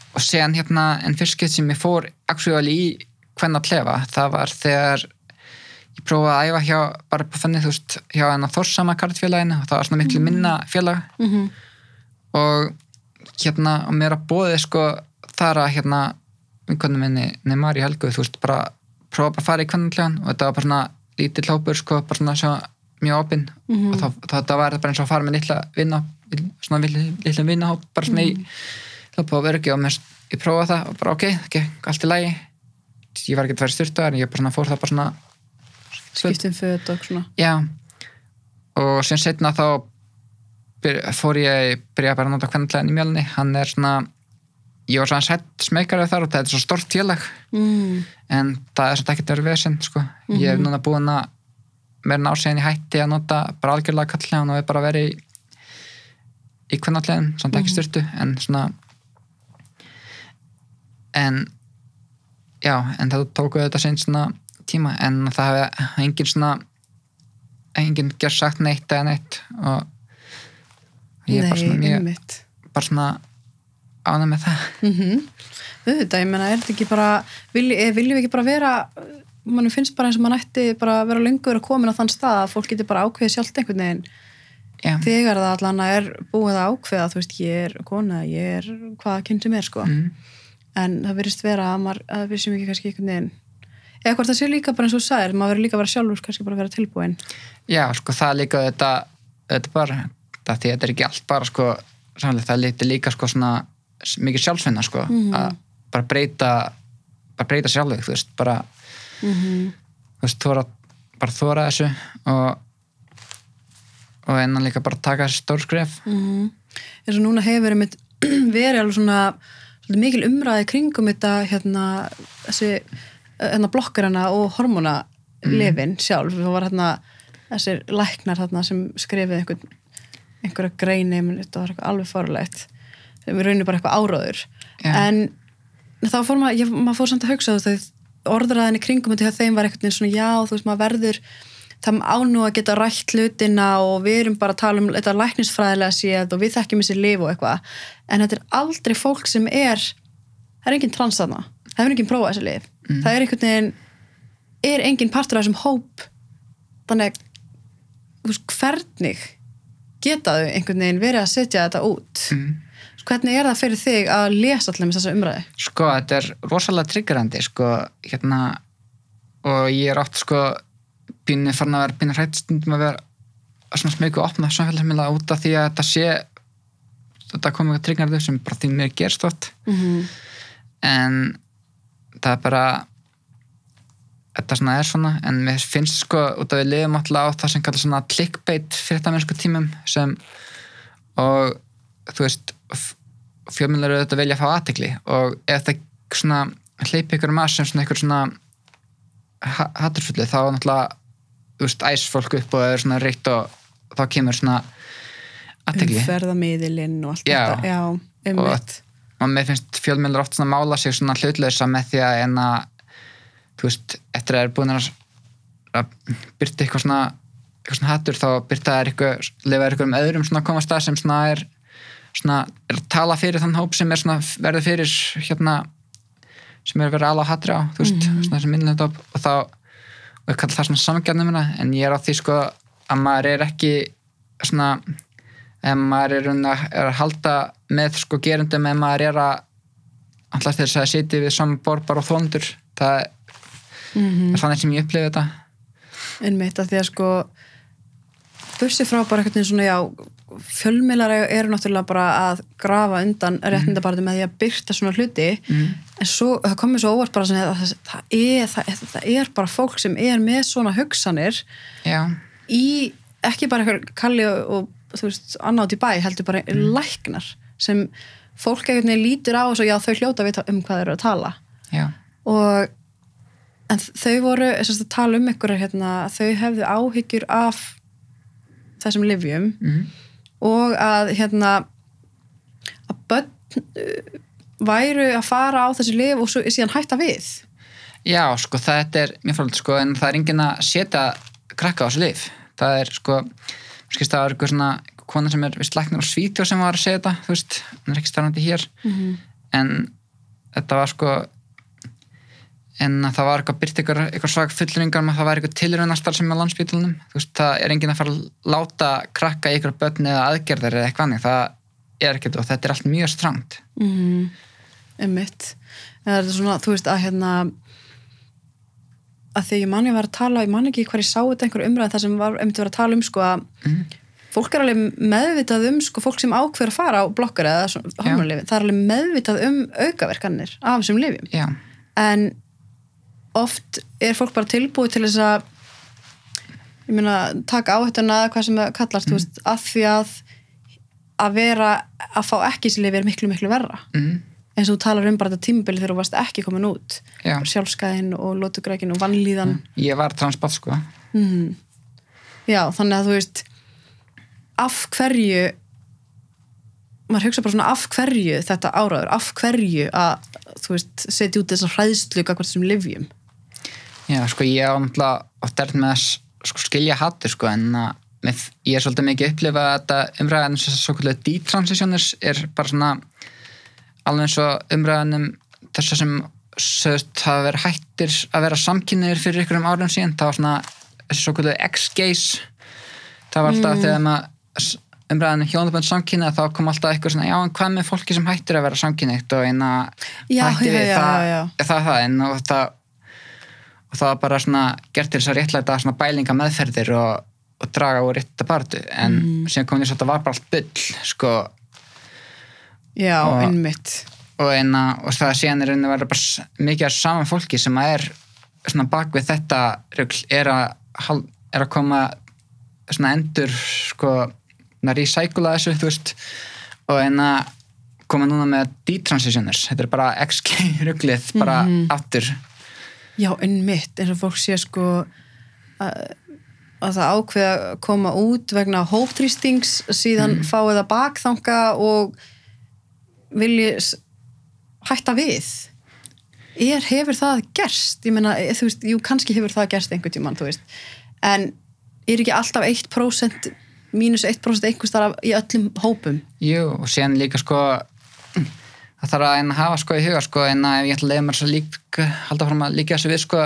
og séðan hérna en fyrst sem ég fór actually í hvenna klefa það var þegar ég prófaði að æfa hjá bara på þannig þú veist hjá hennar Þórsama kartfélaginu og það var svona miklu minna félag. Mm og hérna og mér að bóði sko þar að hérna vinkonu minni Neymari Helgu þú veist bara prófa bara að fara í kvennanlegan og þetta var bara svona lítill hópur sko bara svona svo mjög opinn. Mhm. og það, það, það var bara eins og að fara með litla vinna svona litla vinnahóp bara svona í hljópa og verki og mér, ég prófaði það og bara ok, ok, allt í lagi. Ég var ekki að vera styrta en ég bara svona fór það bara svona Skiptum föt og svona. Já. Og sem setna þá fór ég byrja bara að nota kvennlega í mjölni, hann er svona ég var svona sett smekar þar og það er svo stort félag Mm. en það er svona ekkert verið vesen sko. ég er núna búin að mér ná segin ég hætti að nota bara algjörlega kallega og er bara verið í, í kvennallegin, samt ekki styrtu en svona en já, en það tóku þetta sen svona tíma en það hefði engin svona enginn gerð sagt neitt eða neitt og ég er bara svona mjög bara svona ánæg með það. Mm Auðvitað, ég menna, er þetta ekki bara vilji, eh, viljum við ekki bara vera mann finnst bara eins og mann ætti bara vera lengur að komin á þann stað að fólk getur bara ákveðið sjálft einhvern veginn. Já, þegar það allan er búið að ákveða þú veist, ég er kona, ég er hvaða kyn sem er, sko. Mm, en það verðist vera að maður, að við sem ekki kannski einhvern veginn eða hvort það sé líka bara eins og sagðir, maður verður líka að vera sjálfur kannski bara að vera tilbúin já, sko það líka þetta, þetta bara því þetta er ekki allt bara sko sannlega, það lítið líka sko svona mikið sjálfsvinna sko Mhm. að bara breyta bara breyta sjálfug, þú veist, bara mm -hmm. þú veist, þóra, bara þóra þessu og og ennan líka bara taka þessi stór skref. Mm eins og núna hefur einmitt verið alveg svona mikil umræði kringum þetta hérna, þessi hérna blokkarana og hormónalefin sjálf, það var hérna þessir læknar hérna sem skrifið einhver, einhverja greini menn þetta var alveg fárlegt við raunum bara eitthvað áróður. Já. en þá fór maður, maður fór samt að hugsa þú veist, orðræðinni kringum þetta hjá þeim var eitthvað svona já, þú veist, maður verður það á nú að geta rætt hlutina og við erum bara að tala um þetta læknisfræðilega séð og við þekkjum þessi lif og eitthvað. En þetta er aldrei fólk sem er það er engin transaðna, það er engin prófað þessi lif, það er einhvern veginn er engin partur af þessum hóp. Þannig að, hvernig geta þau einhvern veginn verið að setja þetta út? Mm. Hvernig er það fyrir þig að lesa allir með þessa umræði sko, þetta er rosalega triggerandi sko, hérna og ég er oft sko pínu farin að vera pínu hrætt stundum að vera svona smöku að opna samfélagsmiðla út af því að þetta sé þetta komið eitthvað triggerandi sem bara því mér gerst oft mm -hmm. en það er bara þetta svona er svona en mér finnst sko út af við lifum alltaf á það sem kallar svona clickbait fyrir þetta mennsku tímum sem og þú veist fjölmjölar eru þetta velja að fá aðtegli og ef það svona hleypi ykkur að sem svona ykkur svona hatturfulli þá náttúrulega þú veist æs fólk upp og það er svona reitt og þá kemur svona aðtegli umferðamiðilinn og allt Já. þetta. Já, einmitt. og mér finnst fjölmjölar oft svona mála sig svona hlutlösa með því að en að þú veist, eftir að það er búin að, að byrta eitthvað svona eitthvað svona hattur þá byrta það eitthvað lefa eitthvað um öðrum svona að koma að sem svona er svona er að tala fyrir þann hóp sem er svona verður fyrir hérna sem er verið alveg að hatra á þú veist, svona þessi minnilegt hóp. Og þá og ég kalla það svona samgjarnum en ég er á því sko að maður er ekki svona ef maður er, að- er að halda með sko gerundum ef maður er að alltaf þess að sitja við saman borð bara og þóndur það mm er þannig sem ég upplifi þetta. Einmitt að því að sko bursi frá bara eitthvað svona já fjölmiðlar eru náttúrulega bara að grafa undan réttindabarði með því að byrta svona hluti. Mm. en svo, það komið svo óvart bara að það, það, er, það, er bara fólk sem er með svona hugsanir já, í ekki bara eitthvað kalli og, og þú veist, annátt í bæ heldur bara læknar sem fólk eitthvað lítur á og svo já þau hljóta að vita um hvað þeir eru að tala. Já, og en þau voru sérst, að tala um ykkur hérna, þau hefðu áhyggjur af þessum livjum mm. Og að hérna að börn uh, væru að fara á þessi liv og svo síðan hætta við. Já sko þetta er mjög frálega sko en það er enginn að setja krakka á þessu lif það er sko, skist það var eitthvað svona kona sem er vist læknir á Svítjó sem var að segja þetta, þú veist, hann er ekki starfandi hér. Mm -hmm. en þetta var sko en það var eitthvað byrt eitthvað, svag fullringar með að það var eitthvað tilrunastar sem er á landsbytunum þú veist, það er enginn að fara að láta krakka eitthvað börn eða aðgerðir eða eitthvað annað, það er ekkert og þetta er allt mjög strangt. Mm svona, þú veist, að hérna að því ég manni var að tala ég manni ekki hvað ég sá þetta einhver umræð það sem var einmitt vera að tala um sko að mm. fólk er alveg meðvitað um sko fólk sem ákveður að fara á blokkar eða svona hormonlifin, það er alveg meðvitað um aukaverkanir af þessum lifjum en oft er fólk bara tilbúið til þess að ég meina taka áhættuna eða hvað sem það kallast mm. veist, að því að að vera að fá ekki þessi lifi er miklu miklu verra mm. eins og þú talar um bara þetta tímabili þegar þú varst ekki komin út já. sjálfskæðin og lótugrækin og vannlíðan ég var transpatt sko mm. já þannig að þú veist af hverju maður hugsa bara svona af hverju þetta áraður, af hverju að þú veist, setja út þessar hræðslu kakvart þessum livjum já, sko ég á náttúrulega oft er með að sko, skilja hattur sko en með, ég er svolítið mikið að upplifa að þetta umræðan sem svo kvöldlega detransitioners er bara svona alveg eins og umræðanum þess að sem sögst hafa verið hættir að vera samkynniðir fyrir ykkur um árum síðan. Það var svona þessi svo kvöldlega X-gaze. Það var alltaf Mm. þegar maður umræðan hjónabönd samkynniða þá kom alltaf eitthvað svona já en hvað með fólki sem hættir að vera samkynniðt og eina já, hætti já, við já, það, það, það en það og það var bara svona gert til þess að réttlæta svona bælinga meðferðir og, og draga úr rétta barðu en Mm. síðan kom því að þetta var bara allt bull sko. Já, Og- einmitt. Og, eina, og það síðan er rauninni að vera bara mikið saman fólki sem að er svona bak við þetta rugl er að, er að koma svona endur sko að recycla þessu þú veist. Og eina koma núna með detransitioners. Þetta er bara XG-ruglið bara aftur Já, einmitt, eins og fólk sé sko að, að það ákveða að koma út vegna hóptrýstings síðan mm. fáið það bakþanga og vilji hætta við. Er, hefur það gerst? Ég meina, eh, þú veist, jú, kannski hefur það gerst einhvern tímann, þú veist. En er ekki alltaf 1% mínus 1% einhvers þar í öllum hópum? Jú, og síðan líka sko það þarf að hafa sko í huga sko en að ef ég ætla að leiða mér svo líka halda fram að líka þessu við sko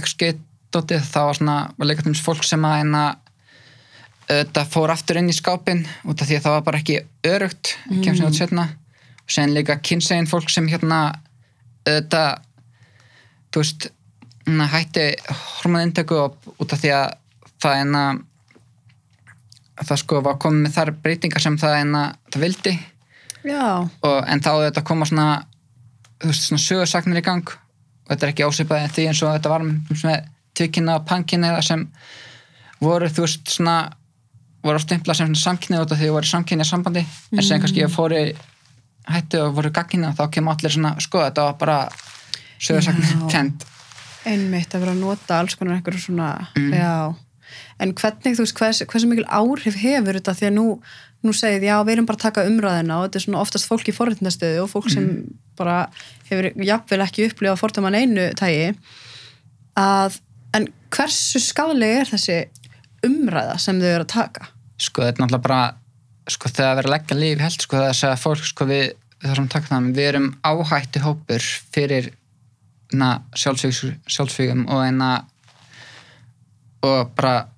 XG-dótið þá var svona var líka þeim fólk sem að en að þetta fór aftur inn í skápin út af því að það var bara ekki örugt mm. kemst nýtt setna og síðan líka kynsegin fólk sem hérna þetta þú veist na, hætti hormonindöku út af því að það en að það sko var komið með þar breytingar sem það en að það vildi og, en þá þetta koma svona þú veist, svona sögursagnir í gang. Og þetta er ekki áseipaði því eins og þetta var með tvikina og pankina sem voru, þú veist, svona voru á stimpla sem samkynni út af því að voru samkynni sambandi, en sem kannski fóri hættu og voru gaggina þá kemur allir svona, sko, þetta var bara sögursagnir Já. tent einmitt að vera að nota alls konar einhverju svona, já. En hvernig, þú veist, hvers, hversu mikil áhrif hefur þetta? Því að nú, nú segið, já, við erum bara að taka umræðina og þetta er svona oftast fólk í forréttindastöðu og fólk sem bara hefur jafnvel ekki upplifað fordæman einu tægi að, en hversu skadlega er þessi umræða sem þau eru að taka? sko, þetta er náttúrulega bara sko, þegar að vera að leggja líf held, sko, það er að segja fólk, sko, við, þarfum að taka það við erum áhætti hópur fyrir sjálfsvígum og og bara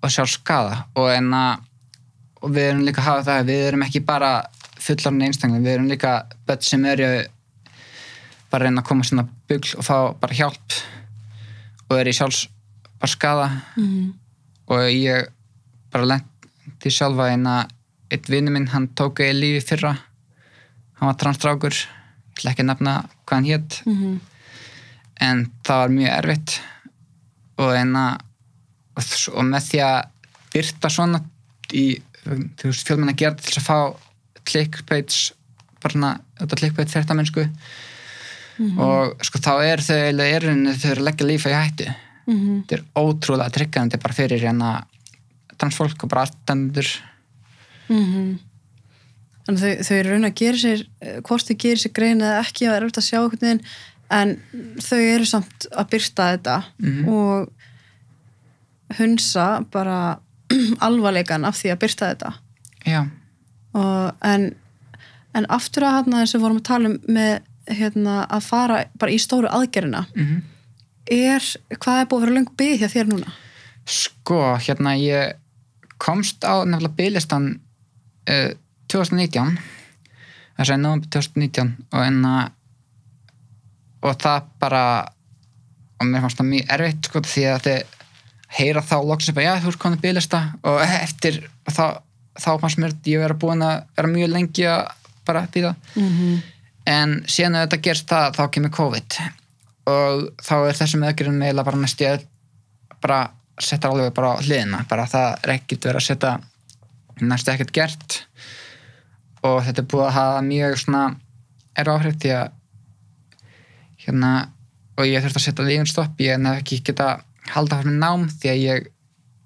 og sjálf skada og enna og við erum líka að hafa það, við erum ekki bara fullarinn einstaklega, við erum líka börn sem eru bara reyna að koma svona bugl og fá bara hjálp og eru í sjálfs bara skada Mm. og ég bara lendi sjálfa en að eitt vinnu minn, hann tók í lífi fyrra. Hann var transstrákur ég ætla ekki að nefna hvað hann hétt Mm en það var mjög erfitt. Og en að og með því að byrta svona í þú veist fjölmenn að gera til þess að fá clickbaits bara svona, þetta clickbait fyrta mennsku og sko þá er þau eiginlega erinu þau eru að leggja lífa í hættu. -hmm. þetta er ótrúlega tryggandi bara fyrir hérna transfólk og bara aðstendur Mm Þannig að þau, þau eru raun að gera sér eh, hvort þau gerir sér grein eða ekki að er auðvitað að sjá einhvern veginn en þau eru samt að byrta þetta. Mhm. og hunsa bara alvarleikan af því að byrta þetta. Og, en, en aftur að hérna þess að vorum að tala um með hérna, að fara bara í stóru aðgerina mm er, hvað er búið að vera lengur byggð hjá þér núna? sko hérna ég komst á nefnilega bygglistan uh, 2019 það segja nóg 2019 og enna og það bara og mér fannst það mjög erfitt sko því að þið heyra þá loksins bara, já, þú ert komin bygglista og eftir og þá, þá fannst mér ég vera búin að vera mjög lengi að bara býða Mm -hmm. en síðan að þetta gerst það þá kemur COVID. Og þá er þessum aðgerðum meðlega bara næstu að bara setja alveg bara hliðina. Bara það er ekkert verið að setja næstu ekkert gert. Og þetta er búið að hafa mjög svona er áhrif því að hérna og ég þurfti að setja lífin stopp. Ég nefn ekki geta halda fyrir nám því að ég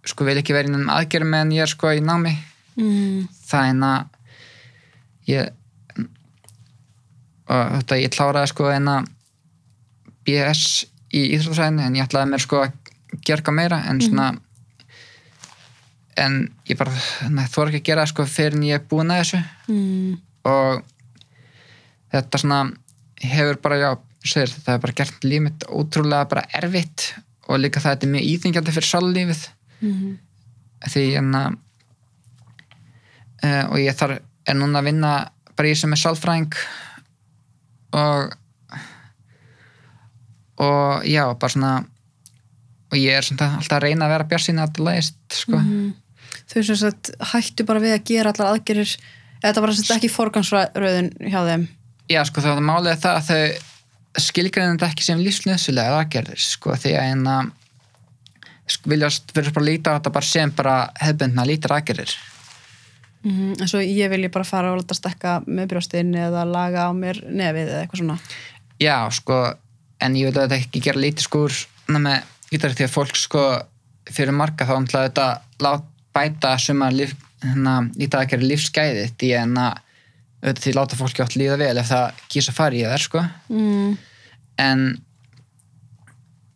sko vil ekki vera innan aðgerðum meðan ég er sko í námi Mm. það en að ég og þetta ég kláraði sko en að BS í íþróttafræðinu en ég ætlaði mér sko að gerga meira en svona en ég bara nei, þú ekki að gera það sko fyrir en ég er búin að þessu Mm. og þetta svona hefur bara, já, segir, þetta hefur bara gert líf mitt ótrúlega bara erfitt og líka það þetta er mjög íþingjandi fyrir sállífið Mm. því en að uh, og ég þarf er núna að vinna bara í sem er sálfræðing og og já, bara svona og ég er svona alltaf að reyna að vera björnsinn að þetta lægist sko. Mhm. Þau sem sagt hættu bara við að gera allar aðgerir eða þetta var ekki forgangsröðun hjá þeim já, sko, þá er það málið það að þau skilgreina þetta ekki sem lífsnöðsulega aðgerðir, sko, því að að sko, viljast verður bara að líta á þetta bara sem bara hefbundna lítar aðgerðir. Mm, en svo ég vilji bara fara og láta stekka með brjóstin eða laga á mér nefið eða eitthvað svona. Já, sko, en ég vil þetta ekki gera lítið sko úr með gítari því að fólk sko fyrir marga þá ætla þetta bæta suma líf, hérna, að gera lífsgæði því en að auðvitað því láta fólki átt líða vel ef það kýsa að fara í það sko mm. en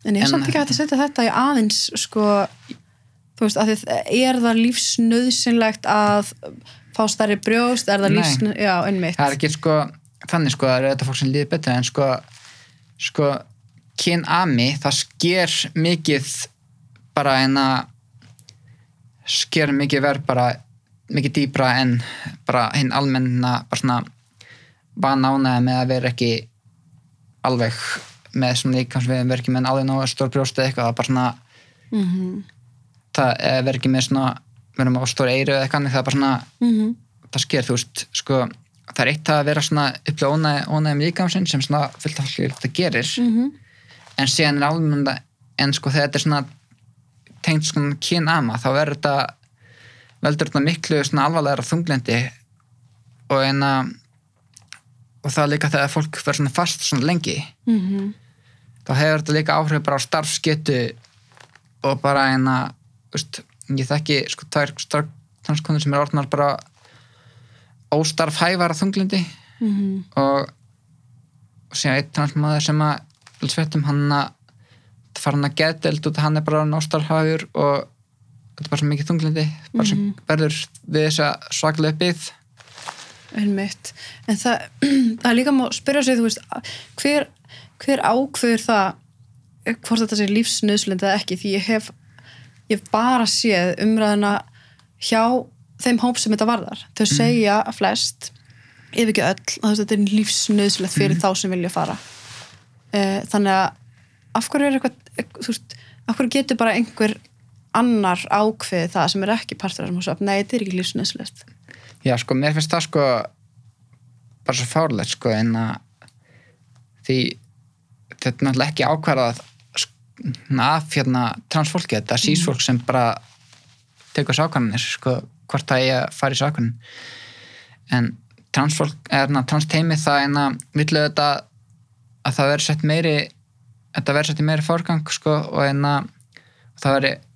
En ég er samt ekki hægt að setja þetta í aðeins sko, þú veist, að þið, er það lífsnöðsynlegt að fá stærri brjóst, er það lífsnöð, já, einmitt. það er ekki sko þannig sko það er þetta fólk sem líður betur en sko sko kyn ami það sker mikið bara en að sker mikið verð bara mikið dýbra en bara hinn almenna bara svona vanánaði með að vera ekki alveg með svona líkans við verðum ekki með alveg nógu stór brjóst eða eitthvað það bara svona Mm það er verið ekki með svona við erum á stór eyru eða eitthvað það er bara svona -hmm. það sker, þú veist, sko það er eitt að vera svona upplega ónæði, ónæðum líkamsinn sem svona fullt af fólki þetta gerir. Mm en síðan er alveg en sko þegar þetta er svona tengt svona kynama þá verður þetta veldur þetta miklu svona alvarlegra þunglendi og eina og það er líka þegar fólk verður svona fast svona lengi -hmm. þá hefur þetta líka áhrif bara á starfsgetu og bara eina veist, ég þekki sko tvær transkonur sem er orðnar bara óstarfhæfara þunglindi Mm og, og síðan einn transmaður sem að sveitum hann að fara hann að að hann er bara óstarfhæfur og þetta er bara svo mikið þunglindi bara sem Mhm. verður við þessa svaklega byggð Einmitt. En það, það líka má spyrja sig, þú veist, hver, hver ákveður það hvort þetta sé lífsnöðslind eða ekki, því ég hef, ég hef bara séð umræðina hjá þeim hóp sem þetta varðar. Þau segja að flest, ef ekki öll, að þetta er lífsnöðslegt fyrir þá sem vilja fara. Eh, Þannig að af hverju er eitthvað, þú veist, af hverju getur bara einhver annar ákveðið það sem er ekki partur af þessum hóp, nei, þetta er ekki lífsnöðslegt. Já, sko, mér finnst það sko bara svo fárlegt, sko, en að því þetta er náttúrulega ekki ákvarðað af hérna transfólki, þetta er sísfólk sem bara tekur sákanir, sko, hvort það er að fara í sákanin en transfólk, eða transteimi það en að villu þetta að það verður sett meiri þetta verður sett í meiri fórgang, sko, og en að það verður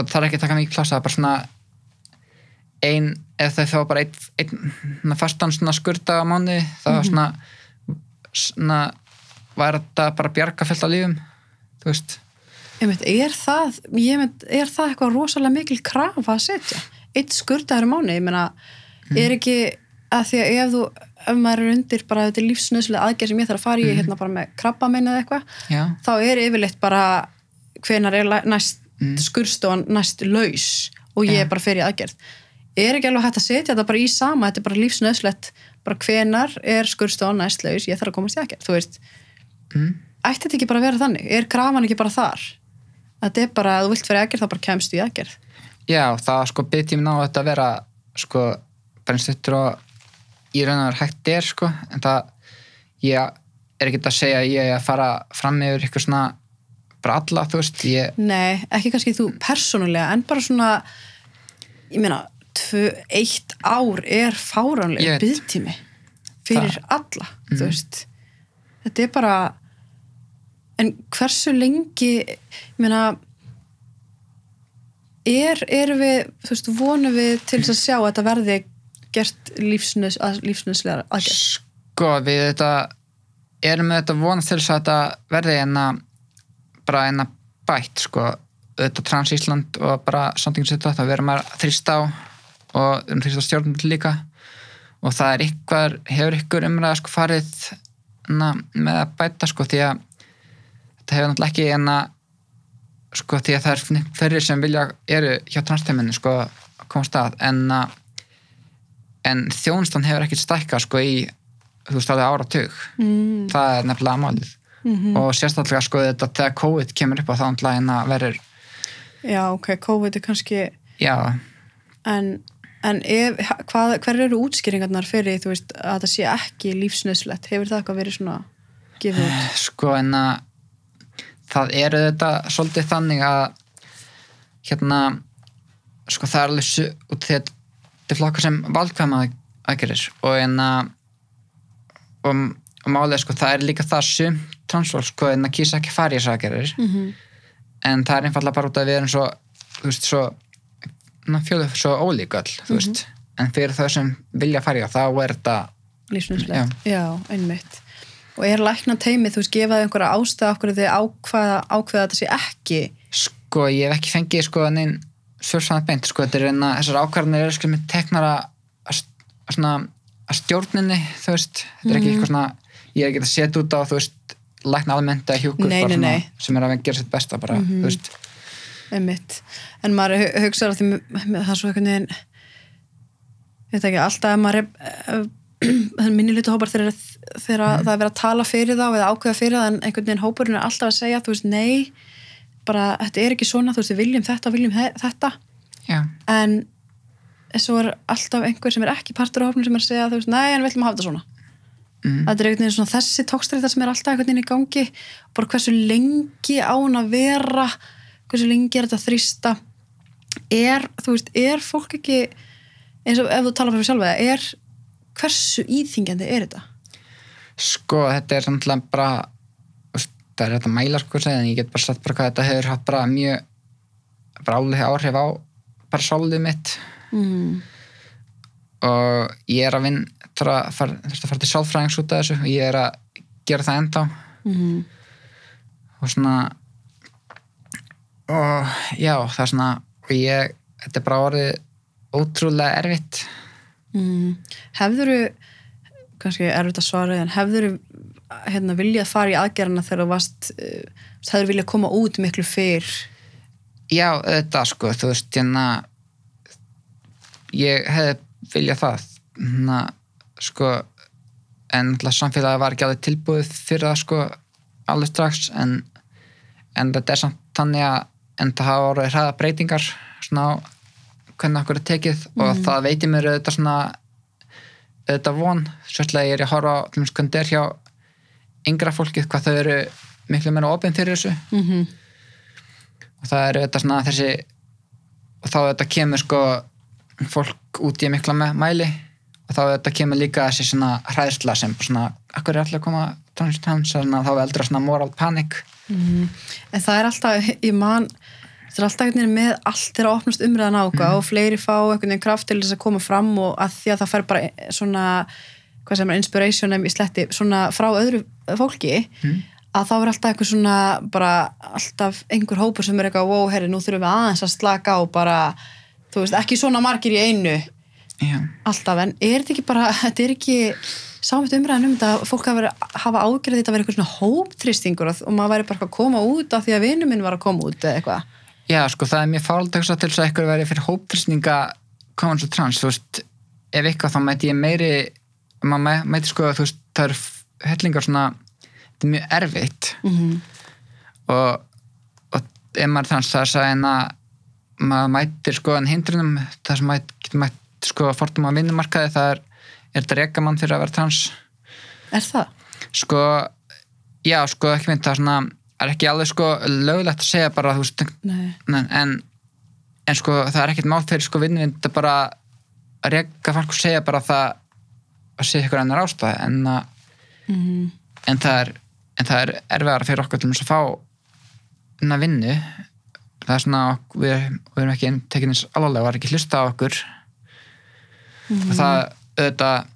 og það er ekki að taka mikið plása, það er bara svona ein, ef þau fá bara einn ein, fastan svona skurda á mánuði þá mm svona, svona var þetta bara bjarga fullt af lífum þú veist. Einmitt, er, það, ég mynd, er það eitthvað rosalega mikil krafa að setja? Eitt skurdaður mánu, ég meina, er ekki að því að ef þú, ef maður er undir bara þetta lífsnöðslega aðgerð sem ég þarf að fara í hérna bara með krabba eða eitthvað, já, þá er yfirleitt bara hvenar er næst Mm. skurstofan næst laus og ég er bara fyrir aðgerð. Er ekki alveg hægt að setja þetta bara í sama, þetta er bara lífsnöðslegt, bara hvenar er skurstofan næst laus, ég þarf að komast í aðgerð, þú veist. mm, ætti þetta ekki bara að vera þannig? Er krafan ekki bara þar? Þetta er bara, þú vilt vera aðgerð, þá bara kemst í aðgerð. já það sko byrjum ná þetta að vera sko bara stuttur og í raun og veru hægt er sko en það ég er ekki að segja að ég er að fara fram yfir ykkur svona bara alla þú veist ég, Nei, ekki kannski þú persónulega, en bara svona, ég meina, tvö, eitt ár er fáránlega byggtími fyrir alla, þú Mhm. veist. Þetta er bara, en hversu lengi, ég meina, er, er við, þú veist, vonum við til þess að sjá að þetta verði gert lífsnöðs, að, lífsnöðslega aðgerð? sko við þetta erum við þetta vonast til þess að þetta verði enna bara enna bætt sko. Þetta Trans Ísland og bara samtingin sitt það verðum að þrýsta á og erum þrýsta stjórnum líka. Og það er ykkur, hefur ykkur umræða sko farið na, með að bæta sko því að þetta hefur náttúrulega ekki enna sko því að það er fyrir sem vilja eru hjá transteiminu sko að komast að en að en þjónustan hefur ekkert stækkað sko í þú veist alveg áratug. Mm. það er nefnilega málið Mm og sérstaklega sko þetta þegar COVID kemur upp á þá náttúrulega en að verður Já, ok, COVID er kannski já, en, en ef, hvað, hver eru útskýringarnar fyrir þú veist að þetta sé ekki lífsnöðslegt hefur það eitthvað verið svona gefið út? sko en að það eru þetta svolítið þannig að hérna sko það er alveg út því að þetta er flokka sem valdkvæma aðgerir og en að og, og málið sko það er líka það sum transfólk sko en að kýsa ekki fara í þessar aðgerir mm -hmm. en það er einfallega bara út af að við erum svo svo fjóðu svo ólík öll þú veist. En fyrir þau sem vilja það þá er þetta lífsnöðslegt, já. já, einmitt. Og er lækna teimið, þú veist, gefaði einhverja ástæða okkur þegar ákveða, ákveða þetta sé ekki? Sko, ég hef ekki fengið sko neinn svörsfanat beint sko, þetta er einna, þessar ákvarðanir eru sko með teknara að, svona, að stjórninni, þú veist. Þetta er ekki eitthvað svona, ég er ekki að setja út á þú veist, lækna almennt að hjúkur Nei, nei, svona, nei. sem er að gera sitt besta bara, þú veist. Einmitt, en maður hu- hugsar að því það er svo einhvern veginn ég veit ekki, alltaf maður er minni hlutu hópar þegar, þegar það er verið að tala fyrir þá eða ákveða fyrir það en einhvern veginn hópurinn er alltaf að segja þú veist, nei, bara þetta er ekki svona, þú veist, við viljum þetta, viljum þetta. Já, en svo er alltaf einhver sem er ekki partur á hópnum sem er að segja, þú veist, nei, en við ætlum að hafa þetta svona mm. þetta er einhvern veginn svona þessi tókstræta sem er alltaf einhvern veginn í gangi bara hversu lengi á hún að vera hversu lengi er þetta þrýsta er, þú veist, er fólk ekki eins og ef þú tala fyrir sjálfa er hversu íþingjandi er þetta? sko, þetta er samtlega bara það er þetta mæla sko en ég get bara sagt bara hvað þetta hefur haft bara mjög álega áhrif á bara svolítið mitt Mm. og ég er að vinn þarf að fara, þurfti að fara til sálfræðings út af þessu og ég er að gera það ennþá Mm. og svona og já, það er svona og ég, þetta er bara orðið ótrúlega erfitt Mm. hefðuru kannski erfitt að svara en hefðuru hérna, viljað fara í aðgerðina þegar þú varst uh, hefðuru viljað koma út miklu fyrr já, þetta sko, þú veist hérna ég hefði viljað það hérna, sko en náttúrulega samfélagi var ekki alveg tilbúið fyrir það sko alveg strax en, en þetta er samt þannig að en það hafa orðið hraða breytingar svona á hvernig okkur er tekið og það veitir mér auðvitað svona auðvitað von, svolítið ég er að horfa á hvernig þetta er hjá yngra fólkið hvað þau eru miklu meira opinn fyrir þessu. Mm -hmm. og það er auðvitað svona þessi og þá auðvitað kemur sko fólk út í mikla mæli þá auðvitað kemur líka þessi svona hræðsla sem svona, akkur er allir að koma tónlistans, þá er eldra svona moral panic. En það er alltaf, ég man það er alltaf einhvern veginn með allt þegar opnast umræðan áka og fleiri fá einhvern veginn kraft til þess að koma fram og að því að það fer bara svona hvað sem er inspiration em í sletti svona frá öðru fólki að þá er alltaf eitthvað svona bara alltaf einhver hópur sem er eitthvað wow, herri, nú þurfum við aðeins að slaka á bara, þú veist, ekki svona margir í einu já, alltaf, en er þetta ekki bara þetta er ekki, sámitt umræðan um þetta að fólk hafa, verið- hafa ágjörði þetta að vera eitthvað svona hóptrýstingur og maður væri bara að koma út af því að vinnu minn var að koma út eða eitthvað? Já, sko það er mjög fált til þess að eitthvað verið fyrir hópfrýsninga komans og trans, þú veist ef eitthvað þá mæti ég meiri maður mæ- mæti sko, þú veist, það eru hellingar svona, þetta er mjög erfitt. Mm -hmm. og, og ef maður trans það er að að maður mætir sko en hindrunum það sem maður getur mætt sko fórtum á vinnumarkaði það er, er þetta reka mann fyrir að vera trans. Er það? sko, já sko ekki mynd það er svona, er ekki alveg sko lögulegt að segja bara þú veist en, en, sko það er ekkert mál fyrir sko vinnuvind að bara að reka fólk og segja bara það að segja ykkur annar ástæði en, að, Mm en það er en það er erfiðara fyrir okkur til að fá vinnu. Það er svona, við, við erum ekki tekinn eins alvarlega, var ekki hlusta á okkur og það auðvitað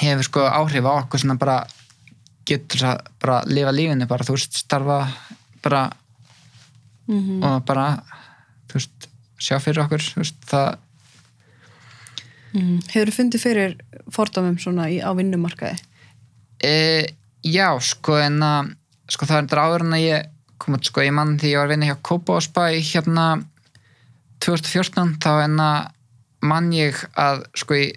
hefur sko áhrif á okkur svona bara getur að bara lifa lífinu bara þú veist starfa bara -hmm. og bara þú veist sjá fyrir okkur veist það Mm. Hefur þú fundið fyrir fordómum svona í, á vinnumarkaði? e, já sko en að sko það er þetta áður en að ég kom út sko ég mann því ég var að vinna hjá Kópásbæ hérna 2014 þá en að mann ég að sko ég,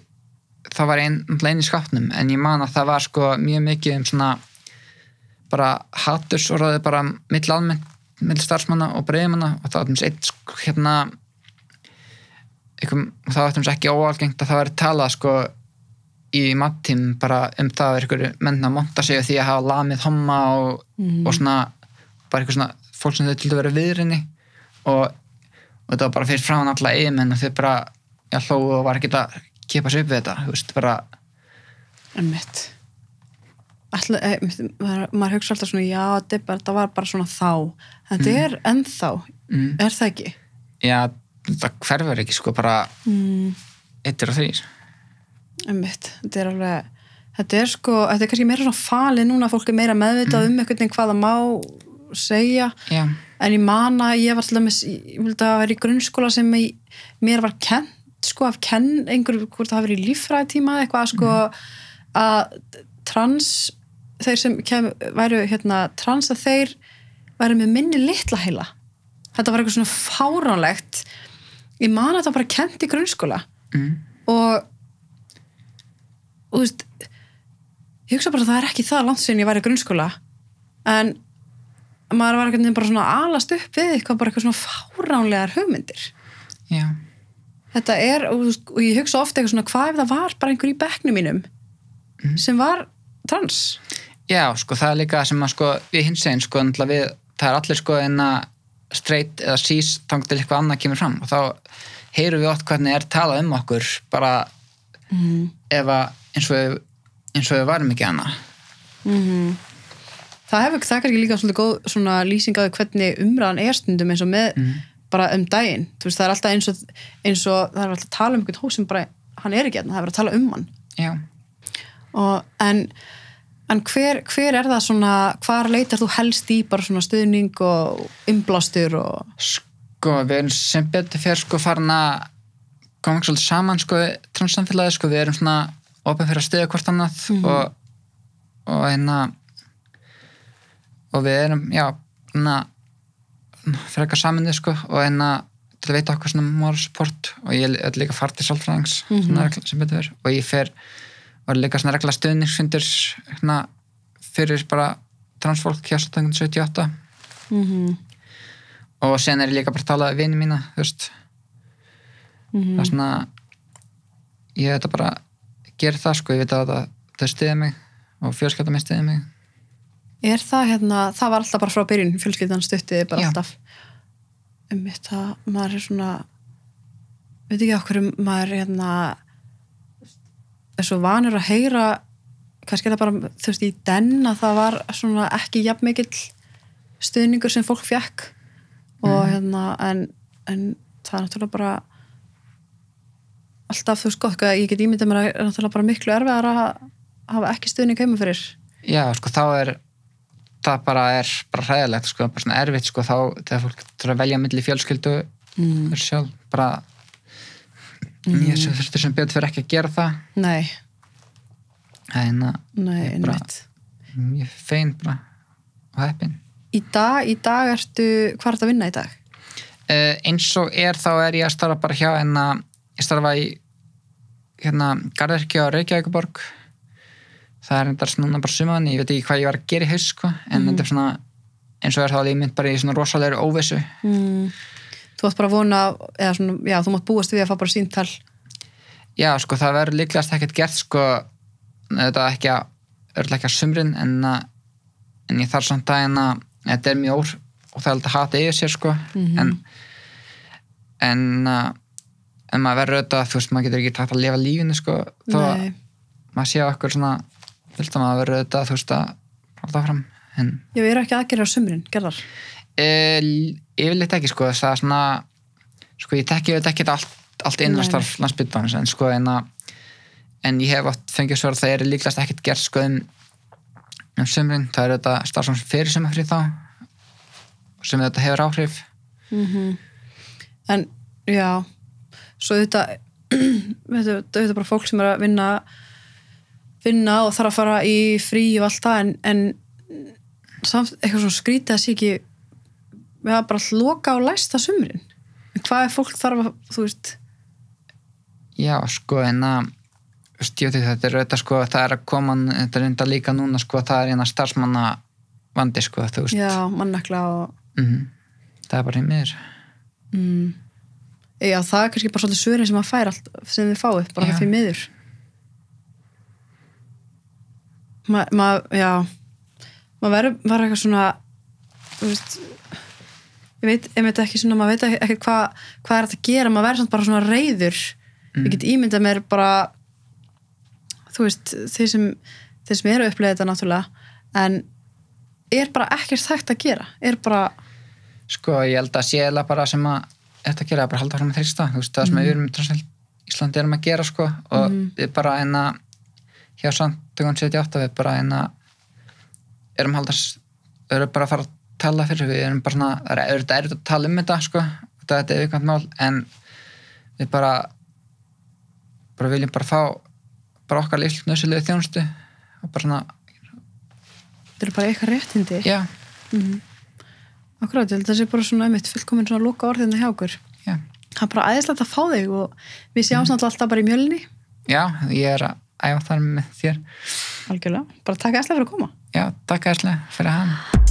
það var einn ein í skapnum en ég man að það var sko mjög mikið um svona bara hattursorðaði bara mill almennt mill starfsmanna og breyðmanna og það var eins eitt sko hérna einhver, það var eins ekki óalgengt að það var talað sko í mattím bara um það að einhverju menn að monta sig því að hafa lamið homma og, Mhm. og svona bara eitthvað svona fólk sem þau til að vera viðrinni og, og þetta var bara fyrir frá alla yfirmenn og þau bara já, hló og var ekki að kipa sér upp við þetta, þú veist, bara Einmitt. Ætla, e, maður, maður hugsa alltaf svona já, þetta var bara svona þá en þetta er ennþá, mm, er það ekki? já, það hverfur ekki sko, bara Mm. eittir og þrýr Einmitt. Þetta er alveg þetta er sko, þetta er kannski meira svona falið núna fólk er meira meðvitað um einhvern veginn hvað það má segja já, en ég man að ég var alltaf með ég vildi að vera í grunnskóla sem ég, mér var kent sko af kenn einhver, hvort það hafi verið í líffræðitíma eitthvað sko að trans þeir sem kem, væru hérna trans að þeir væru með minni litla heila. Þetta var eitthvað svona fáránlegt. Ég man að það bara kent í grunnskóla. Mm, og og þú veist ég hugsa bara að það er ekki það langt síðan ég var í grunnskóla. En maður var eitthvað bara svona alast upp við eitthvað bara eitthvað svona fáránlegar hugmyndir. Já, þetta er, og, og ég hugsa ofta eitthvað svona hvað ef það var bara einhver í bekknum mínum sem var trans? Já, sko, það er líka sem að sko, við hins einn, sko, við það er allir sko en að straight eða sís tangt til eitthvað annað kemur fram. Og þá heyrum við oft hvernig er talað um okkur bara mm. ef að eins og eins og við varum ekki annað. Mm það hefur það er kannski líka svolítið góð svona lýsing á því hvernig umræðan er stundum eins og með bara um daginn, þú veist það er alltaf eins og, eins og það er alltaf að tala um einhvern hó sem bara, hann er ekki hérna, það er verið að tala um hann. Já, og, en, en hver, hver er það svona, hvar leitar þú helst í bara svona stuðning og umblástur og sko, við erum sem betur fyrir sko farin að koma svolítið saman sko transsamfélagi, sko, við erum svona opið fyrir að stuða hvort annað og, og hérna og við erum, já hérna eitthvað saminni sko og hérna til að veita okkur svona moral support. Og ég er líka fart til sálfræðings mm -hmm. og ég fer var líka svona regla stuðningsfundir hérna fyrir bara transfólk hjá 78 mm -hmm. og sen er ég líka bara að tala við vini mína þú veist. Það er svona ég veit að bara gera það sko, ég veit að það, það stiði mig og fjölskylda mig stiði mig er það hérna, það var alltaf bara frá byrjun fjölskyldan stuttið bara Já. alltaf. Um þetta, maður er svona veit ekki okkur maður er hérna er svo vanur að heyra kannski er það bara, þú veist, í den að það var svona ekki jafn mikill stuðningur sem fólk fekk og hérna, en, en það er náttúrulega bara alltaf, þú veist, gott, ég get ímyndað mér að er náttúrulega bara miklu erfiðar að hafa ekki stuðning heima fyrir. Já, sko, þá er það bara er bara hræðilegt, sko, bara svona erfitt sko, þá, þegar fólk þurfa að velja milli fjölskyldu mm. sjálf, bara ég sem þurftur sem betur fyrir ekki að gera það. Nei, en að nei, Ég bara- ég er fein bara og heppin. Í dag, í dag ertu, hvað er þetta að vinna í dag? uh, eins og er þá er ég að starfa bara hjá en að ég starfa í hérna Garðarki á Reykjavíkuborg það er þetta núna bara sumaðan, ég veit ekki hvað ég var að gera í haus sko, en þetta er svona eins og er líf mitt bara í svona rosalegri óvissu. Mm. Þú átt bara að vona, eða svona, já, þú mátt búast við að fá bara síntal já sko það verður líklegast ekkert gert sko þetta ekki að örlega ekki að sumrin en, en ég þarf samt en að þetta er mjög ór og það er alltaf hata yfir sér sko en en að en maður verður auðvitað, þú veist, maður getur ekki takt að lifa lífinu sko, þó að maður sé okkur svona vilt að verður auðvitað, þú veist, að halda fram en ég verður ekki aðgerða á sumrin, gerðar. E, yfirleitt ekki sko, það er svona sko, ég tekki auðvitað ekki allt, allt Nei, innastarf landsbytans, en sko en að en ég hef oft fengið svör að það er líklegast ekkert gert sko um, um sumrin, það er auðvitað starfsfólk fyrir sumafrið þá sem þetta hefur áhrif. Mm En, já svo þetta þetta þetta er bara fólk sem er að vinna vinna og þarf að fara í frí og allt það en, en samt eitthvað svona skrítið að sé ekki við hafa bara að loka á læsta sumrin. En hvað er fólk þarf að þú veist, Já, sko, en að ekki, þetta er auðvitað, sko, það er að koma þetta er enda líka núna, sko, það er eina starfsmanna vandi, sko, þú veist. Já, mannakla og Mhm. það er bara í miður. Mm, já, það er kannski bara svolítið svörin sem maður fær allt sem þið fáið, bara Já. því miður maður, ma, já. Maður verður var eitthvað svona þú veist ég veit, ég veit ekki svona, maður veit ekki, ekki hvað hva er þetta að gera, maður verður samt bara svona reyður ég get ímyndað mér bara þú veist, þeir sem þeir sem eru að upplega þetta náttúrulega en er bara ekkert þekkt að gera. Er bara, sko ég held að sé eða bara sem að þetta að gera er bara að halda fram að þrýsta. Þú veist það sem við erum í Íslandi erum að gera sko og við bara eina hjá samtögun 78 við bara eina erum að halda við erum bara að fara að tala fyrir við erum bara svona, það er erfitt að tala um þetta sko, þetta er viðkvæmt mál en við bara bara viljum bara fá bara okkar lífsnöðsilegu þjónustu og bara svona, þetta er bara eitthvað réttindi. Já, akkurát, ég held að það sé bara svona einmitt fullkomin svona lúka orðinni hjá okkur. Já. Það er bara aðeinslegt að fá þig og við sjáum mm. alltaf bara í mjölni. Já, ég er að æfa þar með þér. Algjörlega, bara takk aðeinslega fyrir að koma. Já, takk æslega fyrir hann